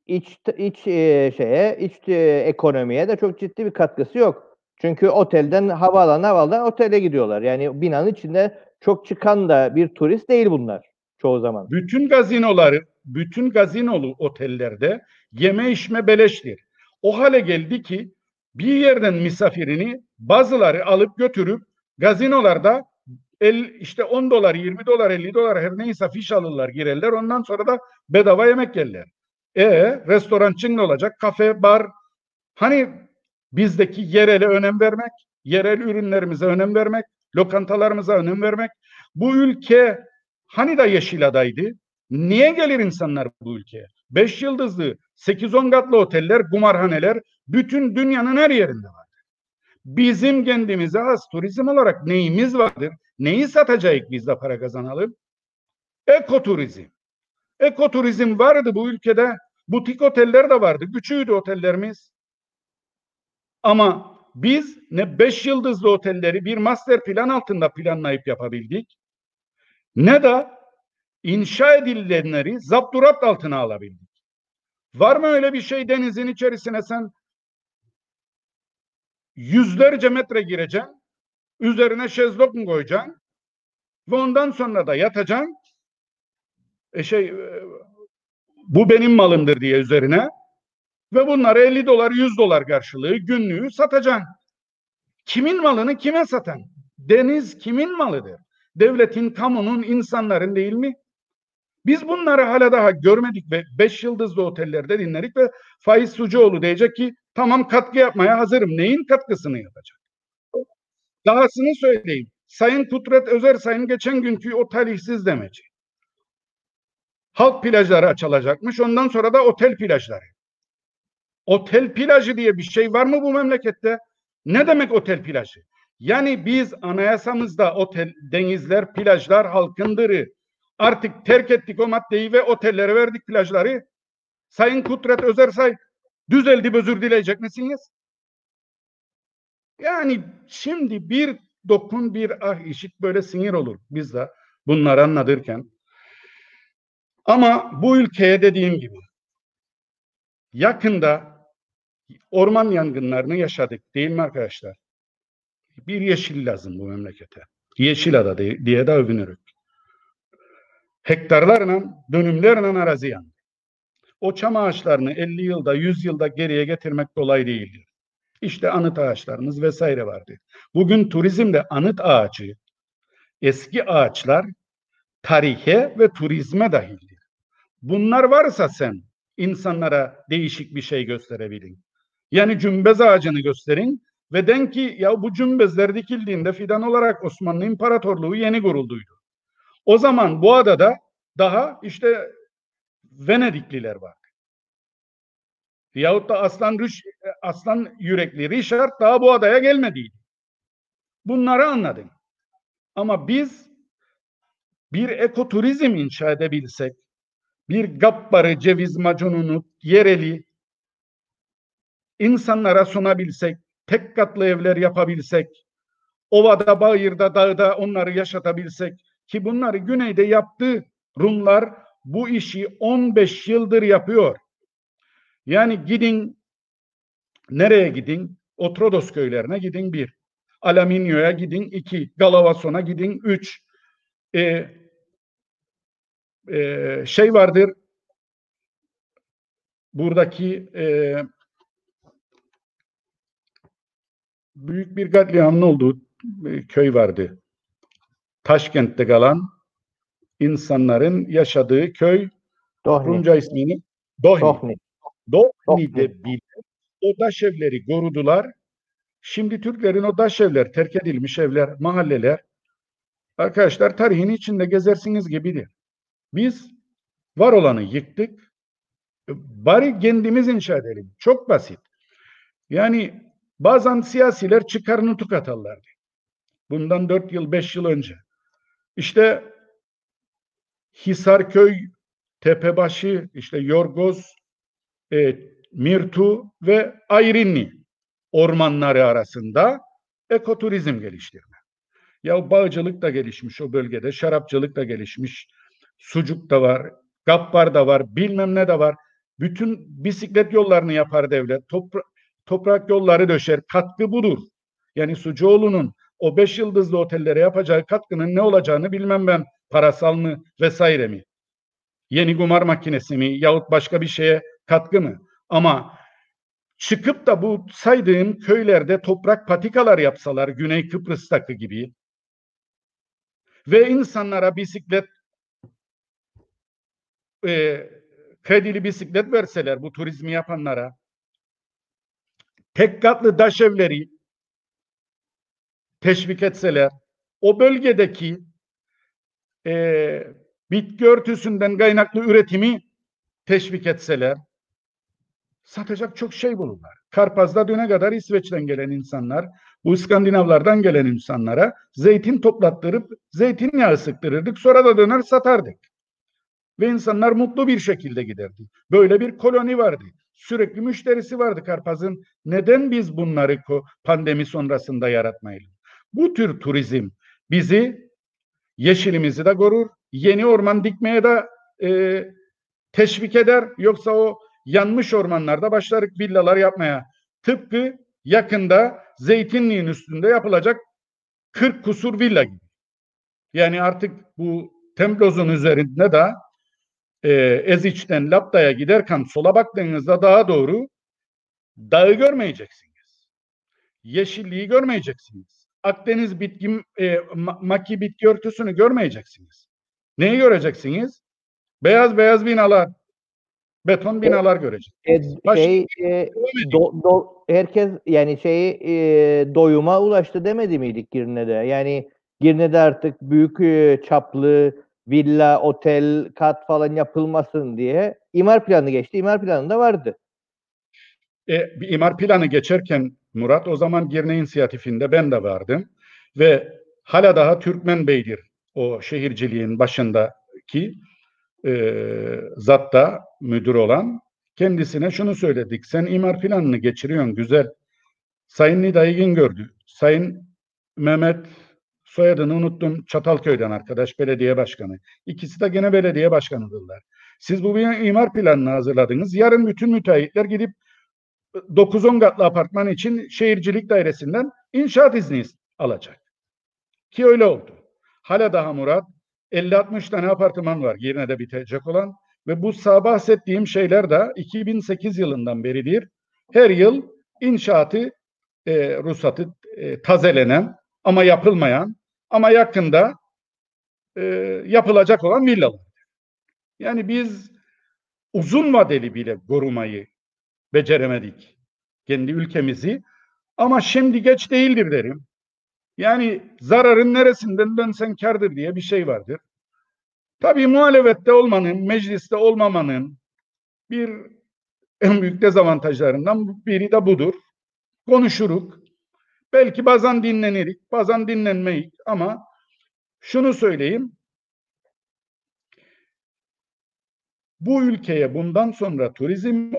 İç, iç e, şeye, iç e, ekonomiye de çok ciddi bir katkısı yok. Çünkü otelden havaalanı havaalanı otele gidiyorlar. Yani binanın içinde çok çıkan da bir turist değil bunlar çoğu zaman. Bütün gazinoları, bütün gazinolu otellerde yeme içme beleştir. O hale geldi ki bir yerden misafirini bazıları alıp götürüp gazinolarda el, işte 10 dolar, 20 dolar, 50 dolar her neyse fiş alırlar, girerler. Ondan sonra da bedava yemek yerler. E restorançın ne olacak? Kafe, bar. Hani bizdeki yerele önem vermek, yerel ürünlerimize önem vermek, lokantalarımıza önem vermek. Bu ülke hani da yeşil adaydı? Niye gelir insanlar bu ülkeye? Beş yıldızlı, sekiz on katlı oteller, kumarhaneler bütün dünyanın her yerinde var. Bizim kendimize has turizm olarak neyimiz vardır? Neyi satacağız biz de para kazanalım? Ekoturizm. Ekoturizm vardı bu ülkede. Butik oteller de vardı. Küçüğüydü otellerimiz. Ama biz ne beş yıldızlı otelleri bir master plan altında planlayıp yapabildik. Ne de inşa edilenleri zapturapt altına alabildik. Var mı öyle bir şey denizin içerisine sen yüzlerce metre gireceksin, üzerine şezlong mu koyacaksın ve ondan sonra da yatacaksın. E şey e, bu benim malımdır diye üzerine ve bunları 50 dolar 100 dolar karşılığı günlüğü satacaksın. Kimin malını kime satan? Deniz kimin malıdır? Devletin, kamunun, insanların değil mi? Biz bunları hala daha görmedik ve beş yıldızlı otellerde dinledik ve Faiz Sucuoğlu diyecek ki tamam katkı yapmaya hazırım. Neyin katkısını yapacak? Dahasını söyleyeyim. Sayın Kudret Özer Sayın geçen günkü o talihsiz demeci. Halk plajları açılacakmış. Ondan sonra da otel plajları. Otel plajı diye bir şey var mı bu memlekette? Ne demek otel plajı? Yani biz anayasamızda otel, denizler, plajlar halkındırı. Artık terk ettik o maddeyi ve otellere verdik plajları. Sayın Kudret Özersay düzeldi özür dileyecek misiniz? Yani şimdi bir dokun bir ah işit böyle sinir olur biz de bunları anlatırken. Ama bu ülkeye dediğim gibi yakında orman yangınlarını yaşadık değil mi arkadaşlar? Bir yeşil lazım bu memlekete. Yeşil ada diye de övünürük. Hektarlarla, dönümlerle arazi yandı. O çam ağaçlarını 50 yılda, 100 yılda geriye getirmek kolay değildir. İşte anıt ağaçlarımız vesaire vardı. Bugün turizmde anıt ağacı, eski ağaçlar tarihe ve turizme dahildir. Bunlar varsa sen insanlara değişik bir şey gösterebilin. Yani cümbez ağacını gösterin ve den ki ya bu cümbezler dikildiğinde fidan olarak Osmanlı İmparatorluğu yeni kurulduydu. O zaman bu adada daha işte Venedikliler var. Yahut da aslan, Rüş, aslan yürekli Richard daha bu adaya gelmediydi. Bunları anladım. Ama biz bir ekoturizm inşa edebilsek, bir gapparı, ceviz macununu, yereli insanlara sunabilsek, tek katlı evler yapabilsek, ovada, bayırda, dağda onları yaşatabilsek ki bunları güneyde yaptı Rumlar bu işi 15 yıldır yapıyor. Yani gidin nereye gidin? Otrodos köylerine gidin bir. Alaminyo'ya gidin iki. Galavason'a gidin üç. E, e, şey vardır buradaki e, büyük bir katliamın olduğu e, köy vardı. Taşkent'te kalan insanların yaşadığı köy Dohni. Rumca ismini Dohni. Dohni. Dohni'de bile o taş evleri korudular. Şimdi Türklerin o taş evler, terk edilmiş evler, mahalleler arkadaşlar tarihin içinde gezersiniz gibidir. Biz var olanı yıktık. Bari kendimiz inşa edelim. Çok basit. Yani bazen siyasiler çıkar nutuk atarlardı. Bundan dört yıl, beş yıl önce. İşte Hisarköy, Tepebaşı, işte Yorgoz, e, Mirtu ve Ayrinli ormanları arasında ekoturizm geliştirme. Ya bağcılık da gelişmiş o bölgede, şarapçılık da gelişmiş, sucuk da var, gappar da var, bilmem ne de var. Bütün bisiklet yollarını yapar devlet, topra toprak yolları döşer, katkı budur. Yani Sucuoğlu'nun o beş yıldızlı otellere yapacağı katkının ne olacağını bilmem ben, parasal mı vesaire mi? Yeni kumar makinesi mi yahut başka bir şeye katkı mı? Ama çıkıp da bu saydığım köylerde toprak patikalar yapsalar Güney Kıbrıs'taki gibi ve insanlara bisiklet e, kredili bisiklet verseler bu turizmi yapanlara tek katlı taş evleri teşvik etseler o bölgedeki e, bitki örtüsünden kaynaklı üretimi teşvik etseler satacak çok şey bulurlar. Karpaz'da düne kadar İsveç'ten gelen insanlar, bu İskandinavlardan gelen insanlara zeytin toplattırıp zeytinyağı sıktırırdık. Sonra da döner satardık. Ve insanlar mutlu bir şekilde giderdi. Böyle bir koloni vardı. Sürekli müşterisi vardı Karpaz'ın. Neden biz bunları pandemi sonrasında yaratmayalım? Bu tür turizm bizi yeşilimizi de korur, yeni orman dikmeye de e, teşvik eder. Yoksa o yanmış ormanlarda başlarık villalar yapmaya. Tıpkı yakında Zeytinliğin üstünde yapılacak 40 kusur villa gibi. Yani artık bu Temploz'un üzerinde de e, Eziç'ten Lapta'ya giderken sola baktığınızda daha doğru dağı görmeyeceksiniz. Yeşilliği görmeyeceksiniz. Akdeniz bitki, e, ma- maki bitki örtüsünü görmeyeceksiniz. Neyi göreceksiniz? Beyaz beyaz binalar, beton binalar göreceksiniz. E, Baş- şey e, do, do, herkes yani şeyi e, doyuma ulaştı demedi miydik Girne'de? Yani Girne'de artık büyük e, çaplı villa, otel, kat falan yapılmasın diye imar planı geçti. İmar planında vardı. E, bir imar planı geçerken Murat o zaman Girne inisiyatifinde ben de vardım ve hala daha Türkmen Bey'dir o şehirciliğin başındaki e, zatta müdür olan kendisine şunu söyledik. Sen imar planını geçiriyorsun güzel. Sayın Nida gördü. Sayın Mehmet soyadını unuttum. Çatalköy'den arkadaş belediye başkanı. İkisi de gene belediye başkanıdırlar. Siz bu bir imar planını hazırladınız. Yarın bütün müteahhitler gidip 9-10 katlı apartman için şehircilik dairesinden inşaat izni alacak. Ki öyle oldu. Hala daha Murat 50-60 tane apartman var Girne'de bitecek olan ve bu bahsettiğim şeyler de 2008 yılından beridir. Her yıl inşaatı e, ruhsatı e, tazelenen ama yapılmayan ama yakında e, yapılacak olan villalar. Yani biz uzun vadeli bile korumayı beceremedik kendi ülkemizi. Ama şimdi geç değildir derim. Yani zararın neresinden dönsen kardır diye bir şey vardır. Tabii muhalefette olmanın, mecliste olmamanın bir en büyük dezavantajlarından biri de budur. Konuşuruk. Belki bazen dinlenirik, bazen dinlenmeyik ama şunu söyleyeyim. Bu ülkeye bundan sonra turizm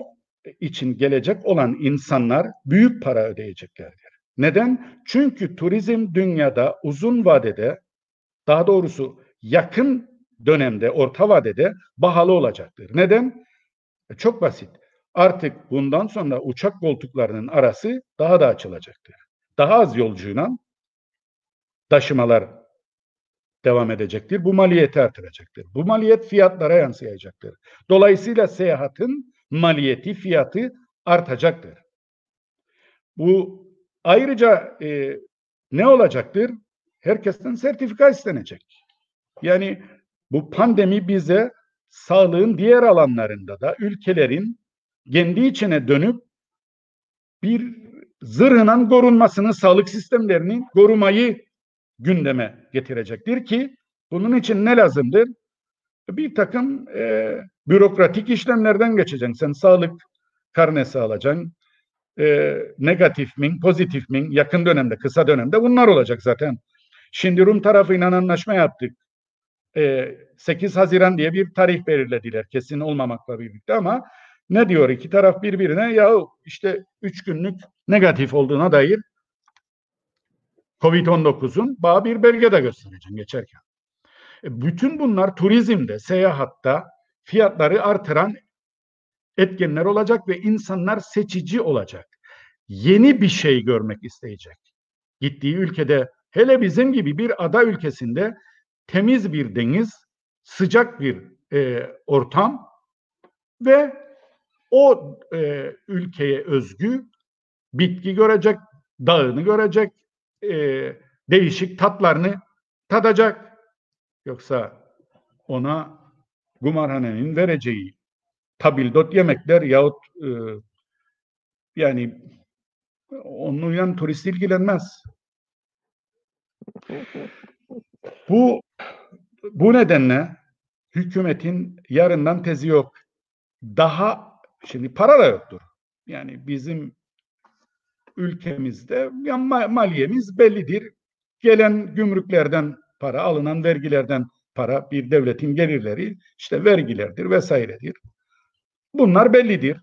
için gelecek olan insanlar büyük para ödeyeceklerdir. Neden? Çünkü turizm dünyada uzun vadede daha doğrusu yakın dönemde, orta vadede bahalı olacaktır. Neden? E, çok basit. Artık bundan sonra uçak koltuklarının arası daha da açılacaktır. Daha az yolcuyla taşımalar devam edecektir. Bu maliyeti artıracaktır. Bu maliyet fiyatlara yansıyacaktır. Dolayısıyla seyahatin maliyeti, fiyatı artacaktır. Bu ayrıca e, ne olacaktır? Herkesten sertifika istenecek. Yani bu pandemi bize sağlığın diğer alanlarında da ülkelerin kendi içine dönüp bir zırhının korunmasını, sağlık sistemlerinin korumayı gündeme getirecektir ki bunun için ne lazımdır? Bir takım e, bürokratik işlemlerden geçeceksin. Sen sağlık karnesi alacaksın. E, negatif min, pozitif min yakın dönemde, kısa dönemde bunlar olacak zaten. Şimdi Rum tarafıyla anlaşma yaptık. E, 8 Haziran diye bir tarih belirlediler kesin olmamakla birlikte ama ne diyor iki taraf birbirine ya işte 3 günlük negatif olduğuna dair Covid-19'un bağ bir belge de göstereceğim geçerken. E, bütün bunlar turizmde, seyahatta fiyatları artıran etkenler olacak ve insanlar seçici olacak. Yeni bir şey görmek isteyecek. Gittiği ülkede hele bizim gibi bir ada ülkesinde temiz bir deniz, sıcak bir e, ortam ve o e, ülkeye özgü bitki görecek, dağını görecek, e, değişik tatlarını tadacak. Yoksa ona kumarhanenin vereceği tabildot yemekler yahut e, yani onunla turist ilgilenmez. Bu bu nedenle hükümetin yarından tezi yok. Daha şimdi para da yoktur. Yani bizim ülkemizde ya maliyemiz bellidir. Gelen gümrüklerden para, alınan vergilerden para bir devletin gelirleri işte vergilerdir vesairedir. Bunlar bellidir.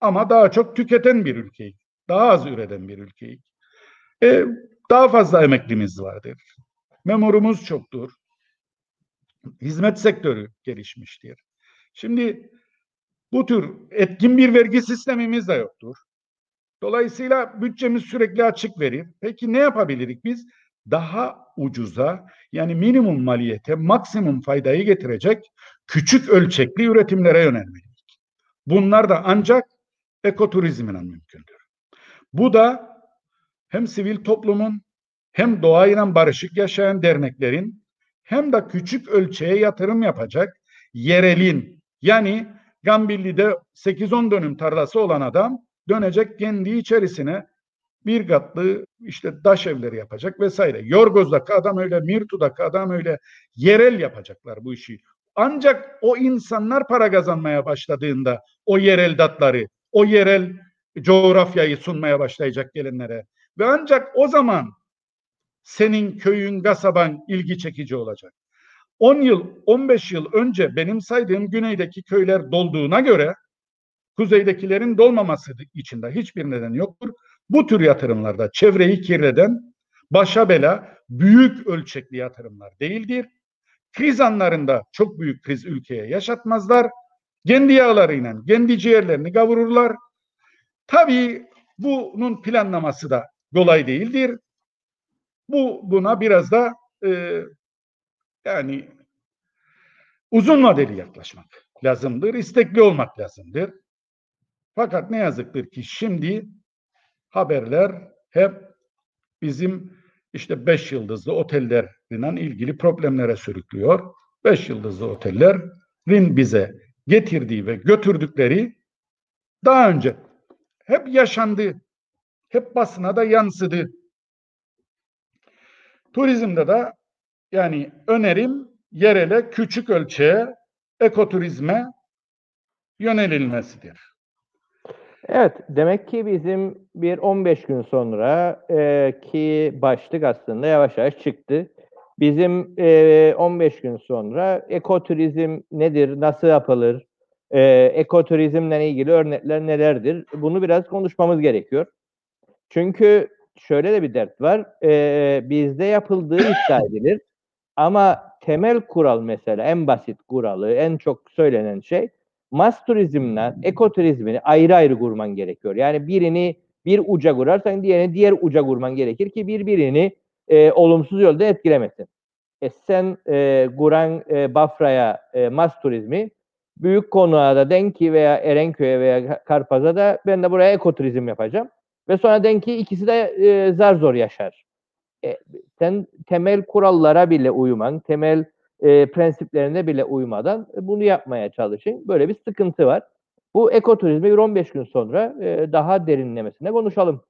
Ama daha çok tüketen bir ülkeyiz. Daha az üreten bir ülkeyiz. E, daha fazla emeklimiz vardır. Memurumuz çoktur. hizmet sektörü gelişmiştir. Şimdi bu tür etkin bir vergi sistemimiz de yoktur. Dolayısıyla bütçemiz sürekli açık verir. Peki ne yapabilirik biz? Daha ucuza yani minimum maliyete maksimum faydayı getirecek küçük ölçekli üretimlere yönelmeliyiz. Bunlar da ancak ekoturizmle mümkündür. Bu da hem sivil toplumun hem doğayla barışık yaşayan derneklerin hem de küçük ölçeğe yatırım yapacak yerelin yani Gambilli'de 8-10 dönüm tarlası olan adam dönecek kendi içerisine bir katlı işte taş evleri yapacak vesaire. Yorgoz'daki adam öyle, Mirtu'daki adam öyle yerel yapacaklar bu işi. Ancak o insanlar para kazanmaya başladığında o yerel datları, o yerel coğrafyayı sunmaya başlayacak gelenlere ve ancak o zaman senin köyün, kasaban ilgi çekici olacak. 10 yıl, 15 yıl önce benim saydığım güneydeki köyler dolduğuna göre kuzeydekilerin dolmaması için de hiçbir neden yoktur. Bu tür yatırımlarda çevreyi kirleden başa bela büyük ölçekli yatırımlar değildir. Kriz anlarında çok büyük kriz ülkeye yaşatmazlar. Kendi yağlarıyla kendi ciğerlerini kavururlar. Tabii bunun planlaması da kolay değildir. Bu buna biraz da e, yani uzun vadeli yaklaşmak lazımdır. istekli olmak lazımdır. Fakat ne yazıktır ki şimdi haberler hep bizim işte beş yıldızlı otellerle ilgili problemlere sürüklüyor. Beş yıldızlı otellerin bize getirdiği ve götürdükleri daha önce hep yaşandı. Hep basına da yansıdı. Turizmde de yani önerim yerele küçük ölçeğe ekoturizme yönelilmesidir. Evet, demek ki bizim bir 15 gün sonra e, ki başlık aslında yavaş yavaş çıktı. Bizim e, 15 gün sonra ekoturizm nedir, nasıl yapılır, e, ekoturizmle ilgili örnekler nelerdir? Bunu biraz konuşmamız gerekiyor. Çünkü şöyle de bir dert var. E, bizde yapıldığı iddia edilir. Ama temel kural mesela en basit kuralı, en çok söylenen şey mas turizmle ekoturizmini ayrı ayrı kurman gerekiyor. Yani birini bir uca kurarsan diğerini diğer uca kurman gerekir ki birbirini e, olumsuz yolda etkilemesin. E sen e, kuran e, Bafra'ya e, mas turizmi büyük konuğa da Denki veya Erenköy'e veya Karpaz'a da ben de buraya ekoturizm yapacağım. Ve sonra Denki ikisi de e, zar zor yaşar. E, sen temel kurallara bile uyman, temel e, prensiplerine bile uymadan bunu yapmaya çalışın. Böyle bir sıkıntı var. Bu ekoturizmi 15 gün sonra e, daha derinlemesine konuşalım.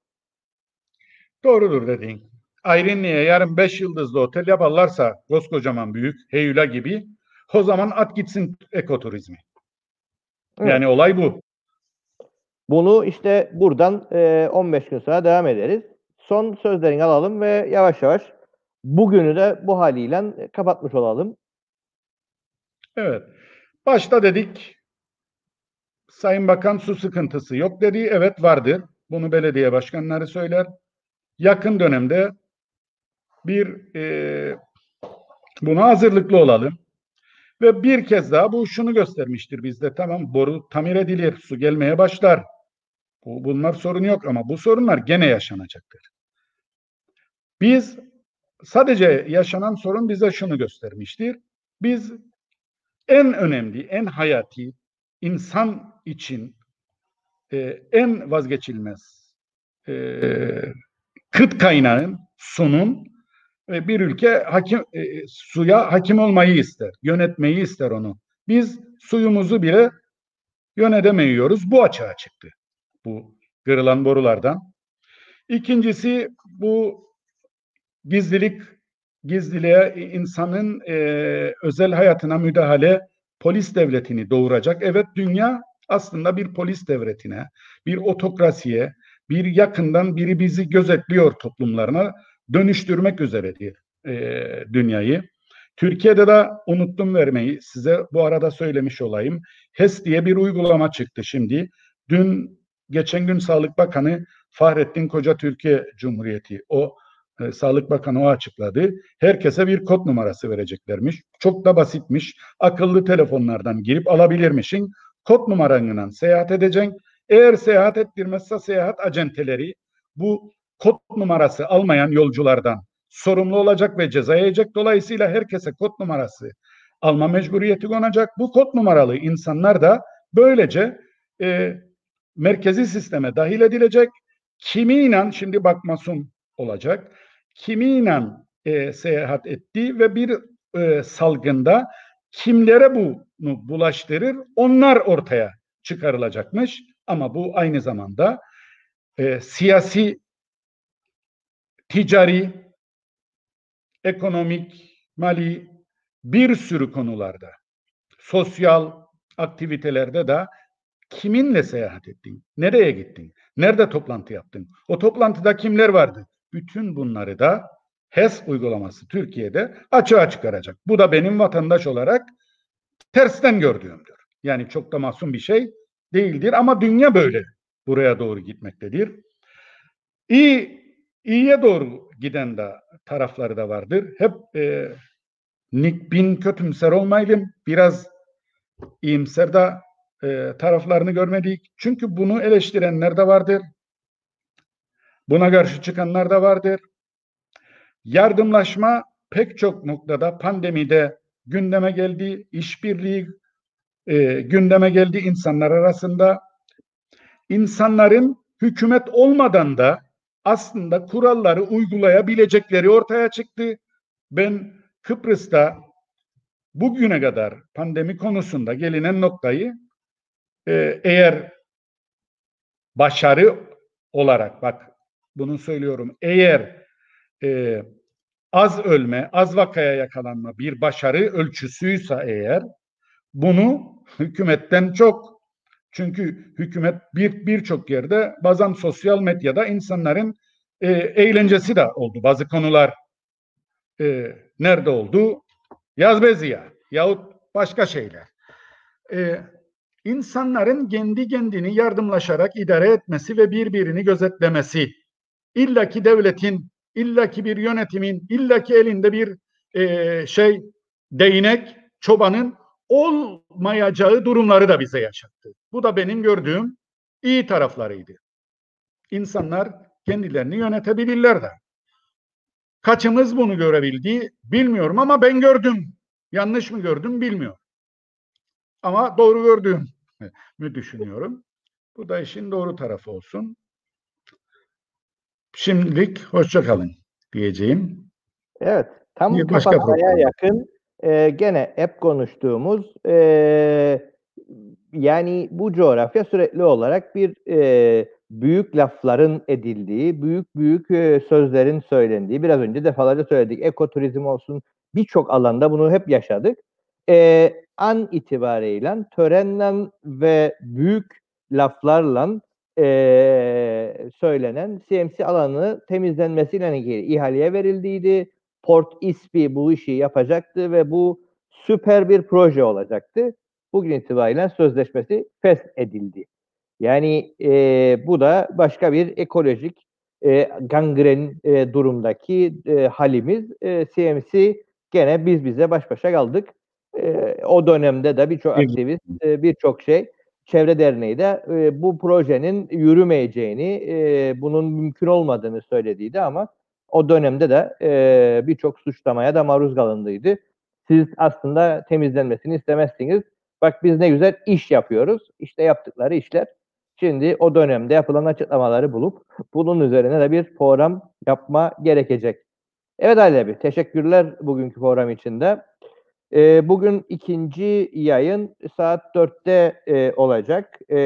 Doğrudur dediğin. Ayrınlı'ya yarın 5 yıldızlı otel yaparlarsa koskocaman büyük Heyula gibi o zaman at gitsin ekoturizmi. Evet. Yani olay bu. Bunu işte buradan e, 15 gün sonra devam ederiz. Son sözlerini alalım ve yavaş yavaş bugünü de bu haliyle kapatmış olalım. Evet. Başta dedik Sayın Bakan su sıkıntısı yok dedi. Evet vardır. Bunu belediye başkanları söyler. Yakın dönemde bir e, buna hazırlıklı olalım. Ve bir kez daha bu şunu göstermiştir bizde. Tamam boru tamir edilir, su gelmeye başlar. Bu, bunlar sorun yok ama bu sorunlar gene yaşanacaktır. Biz sadece yaşanan sorun bize şunu göstermiştir. Biz en önemli, en hayati, insan için e, en vazgeçilmez e, kıt kaynağın, sunun ve bir ülke hakim e, suya hakim olmayı ister, yönetmeyi ister onu. Biz suyumuzu bile yönetemiyoruz. Bu açığa çıktı. Bu kırılan borulardan. İkincisi bu gizlilik gizliliğe insanın e, özel hayatına müdahale polis devletini doğuracak. Evet dünya aslında bir polis devletine, bir otokrasiye, bir yakından biri bizi gözetliyor toplumlarına dönüştürmek üzeredir e, dünyayı. Türkiye'de de unuttum vermeyi size bu arada söylemiş olayım. HES diye bir uygulama çıktı şimdi. Dün geçen gün Sağlık Bakanı Fahrettin Koca Türkiye Cumhuriyeti o e, Sağlık Bakanı o açıkladı. Herkese bir kod numarası vereceklermiş. Çok da basitmiş. Akıllı telefonlardan girip alabilirmişsin. Kod numaranla seyahat edeceksin. Eğer seyahat ettirmezse seyahat acenteleri bu kod numarası almayan yolculardan sorumlu olacak ve ceza yiyecek. Dolayısıyla herkese kod numarası alma mecburiyeti konacak. Bu kod numaralı insanlar da böylece e, merkezi sisteme dahil edilecek. Kimiyle şimdi bak masum olacak. Kimiyle e, seyahat etti ve bir e, salgında kimlere bunu bulaştırır onlar ortaya çıkarılacakmış. Ama bu aynı zamanda e, siyasi, ticari, ekonomik, mali bir sürü konularda, sosyal aktivitelerde de kiminle seyahat ettin, nereye gittin, nerede toplantı yaptın, o toplantıda kimler vardı? Bütün bunları da HES uygulaması Türkiye'de açığa çıkaracak. Bu da benim vatandaş olarak tersten gördüğümdür. Yani çok da masum bir şey değildir ama dünya böyle buraya doğru gitmektedir. İyi, iyiye doğru giden de tarafları da vardır. Hep e, bin kötümser olmayalım. Biraz iyimser de e, taraflarını görmedik. Çünkü bunu eleştirenler de vardır. Buna karşı çıkanlar da vardır. Yardımlaşma pek çok noktada pandemide gündeme geldi. İşbirliği e, gündeme geldi insanlar arasında. İnsanların hükümet olmadan da aslında kuralları uygulayabilecekleri ortaya çıktı. Ben Kıbrıs'ta bugüne kadar pandemi konusunda gelinen noktayı e, eğer başarı olarak bak bunu söylüyorum eğer e, az ölme, az vakaya yakalanma bir başarı ölçüsüyse eğer bunu hükümetten çok çünkü hükümet bir birçok yerde bazen sosyal medyada insanların e, eğlencesi de oldu. Bazı konular e, nerede oldu? Yazbeziya yahut başka şeyler. E, insanların kendi kendini yardımlaşarak idare etmesi ve birbirini gözetlemesi. illaki devletin, illaki bir yönetimin, illaki elinde bir e, şey değnek, çobanın olmayacağı durumları da bize yaşattı. Bu da benim gördüğüm iyi taraflarıydı. İnsanlar kendilerini yönetebilirler de. Kaçımız bunu görebildi bilmiyorum ama ben gördüm. Yanlış mı gördüm bilmiyorum. Ama doğru gördüğüm mü düşünüyorum. Bu da işin doğru tarafı olsun. Şimdilik hoşça kalın diyeceğim. Evet. Tam Bir başka kapatmaya yakın e, gene hep konuştuğumuz e, yani bu coğrafya sürekli olarak bir e, büyük lafların edildiği, büyük büyük e, sözlerin söylendiği, biraz önce defalarca söyledik, ekoturizm olsun birçok alanda bunu hep yaşadık. E, an itibariyle törenle ve büyük laflarla e, söylenen CMC alanı temizlenmesiyle ilgili ihaleye verildiydi. Port ISPI bu işi yapacaktı ve bu süper bir proje olacaktı. Bugün itibariyle sözleşmesi feshedildi. Yani e, bu da başka bir ekolojik e, gangren e, durumdaki e, halimiz. E, CMC gene biz bize baş başa kaldık. E, o dönemde de birçok aktivist, e, birçok şey, Çevre Derneği de e, bu projenin yürümeyeceğini, e, bunun mümkün olmadığını söylediydi ama o dönemde de e, birçok suçlamaya da maruz kalındıydı. Siz aslında temizlenmesini istemezsiniz. Bak biz ne güzel iş yapıyoruz. İşte yaptıkları işler. Şimdi o dönemde yapılan açıklamaları bulup bunun üzerine de bir program yapma gerekecek. Evet Ali abi teşekkürler bugünkü program içinde. Ee, bugün ikinci yayın saat 4'te e, olacak. E,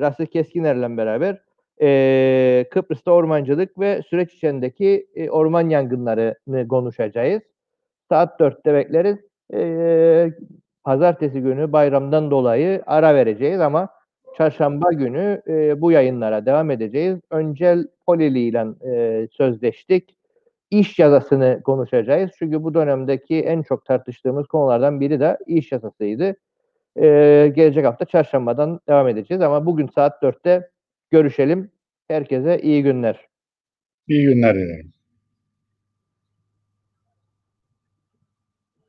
Rasıl Keskiner'le beraber e, Kıbrıs'ta ormancılık ve süreç içindeki e, orman yangınlarını konuşacağız. Saat 4'te bekleriz. E, pazartesi günü bayramdan dolayı ara vereceğiz ama çarşamba günü e, bu yayınlara devam edeceğiz. Öncel Polili ile e, sözleştik. İş yazısını konuşacağız. Çünkü bu dönemdeki en çok tartıştığımız konulardan biri de iş yazısıydı. E, gelecek hafta çarşambadan devam edeceğiz ama bugün saat 4'te görüşelim. Herkese iyi günler. İyi günler dilerim.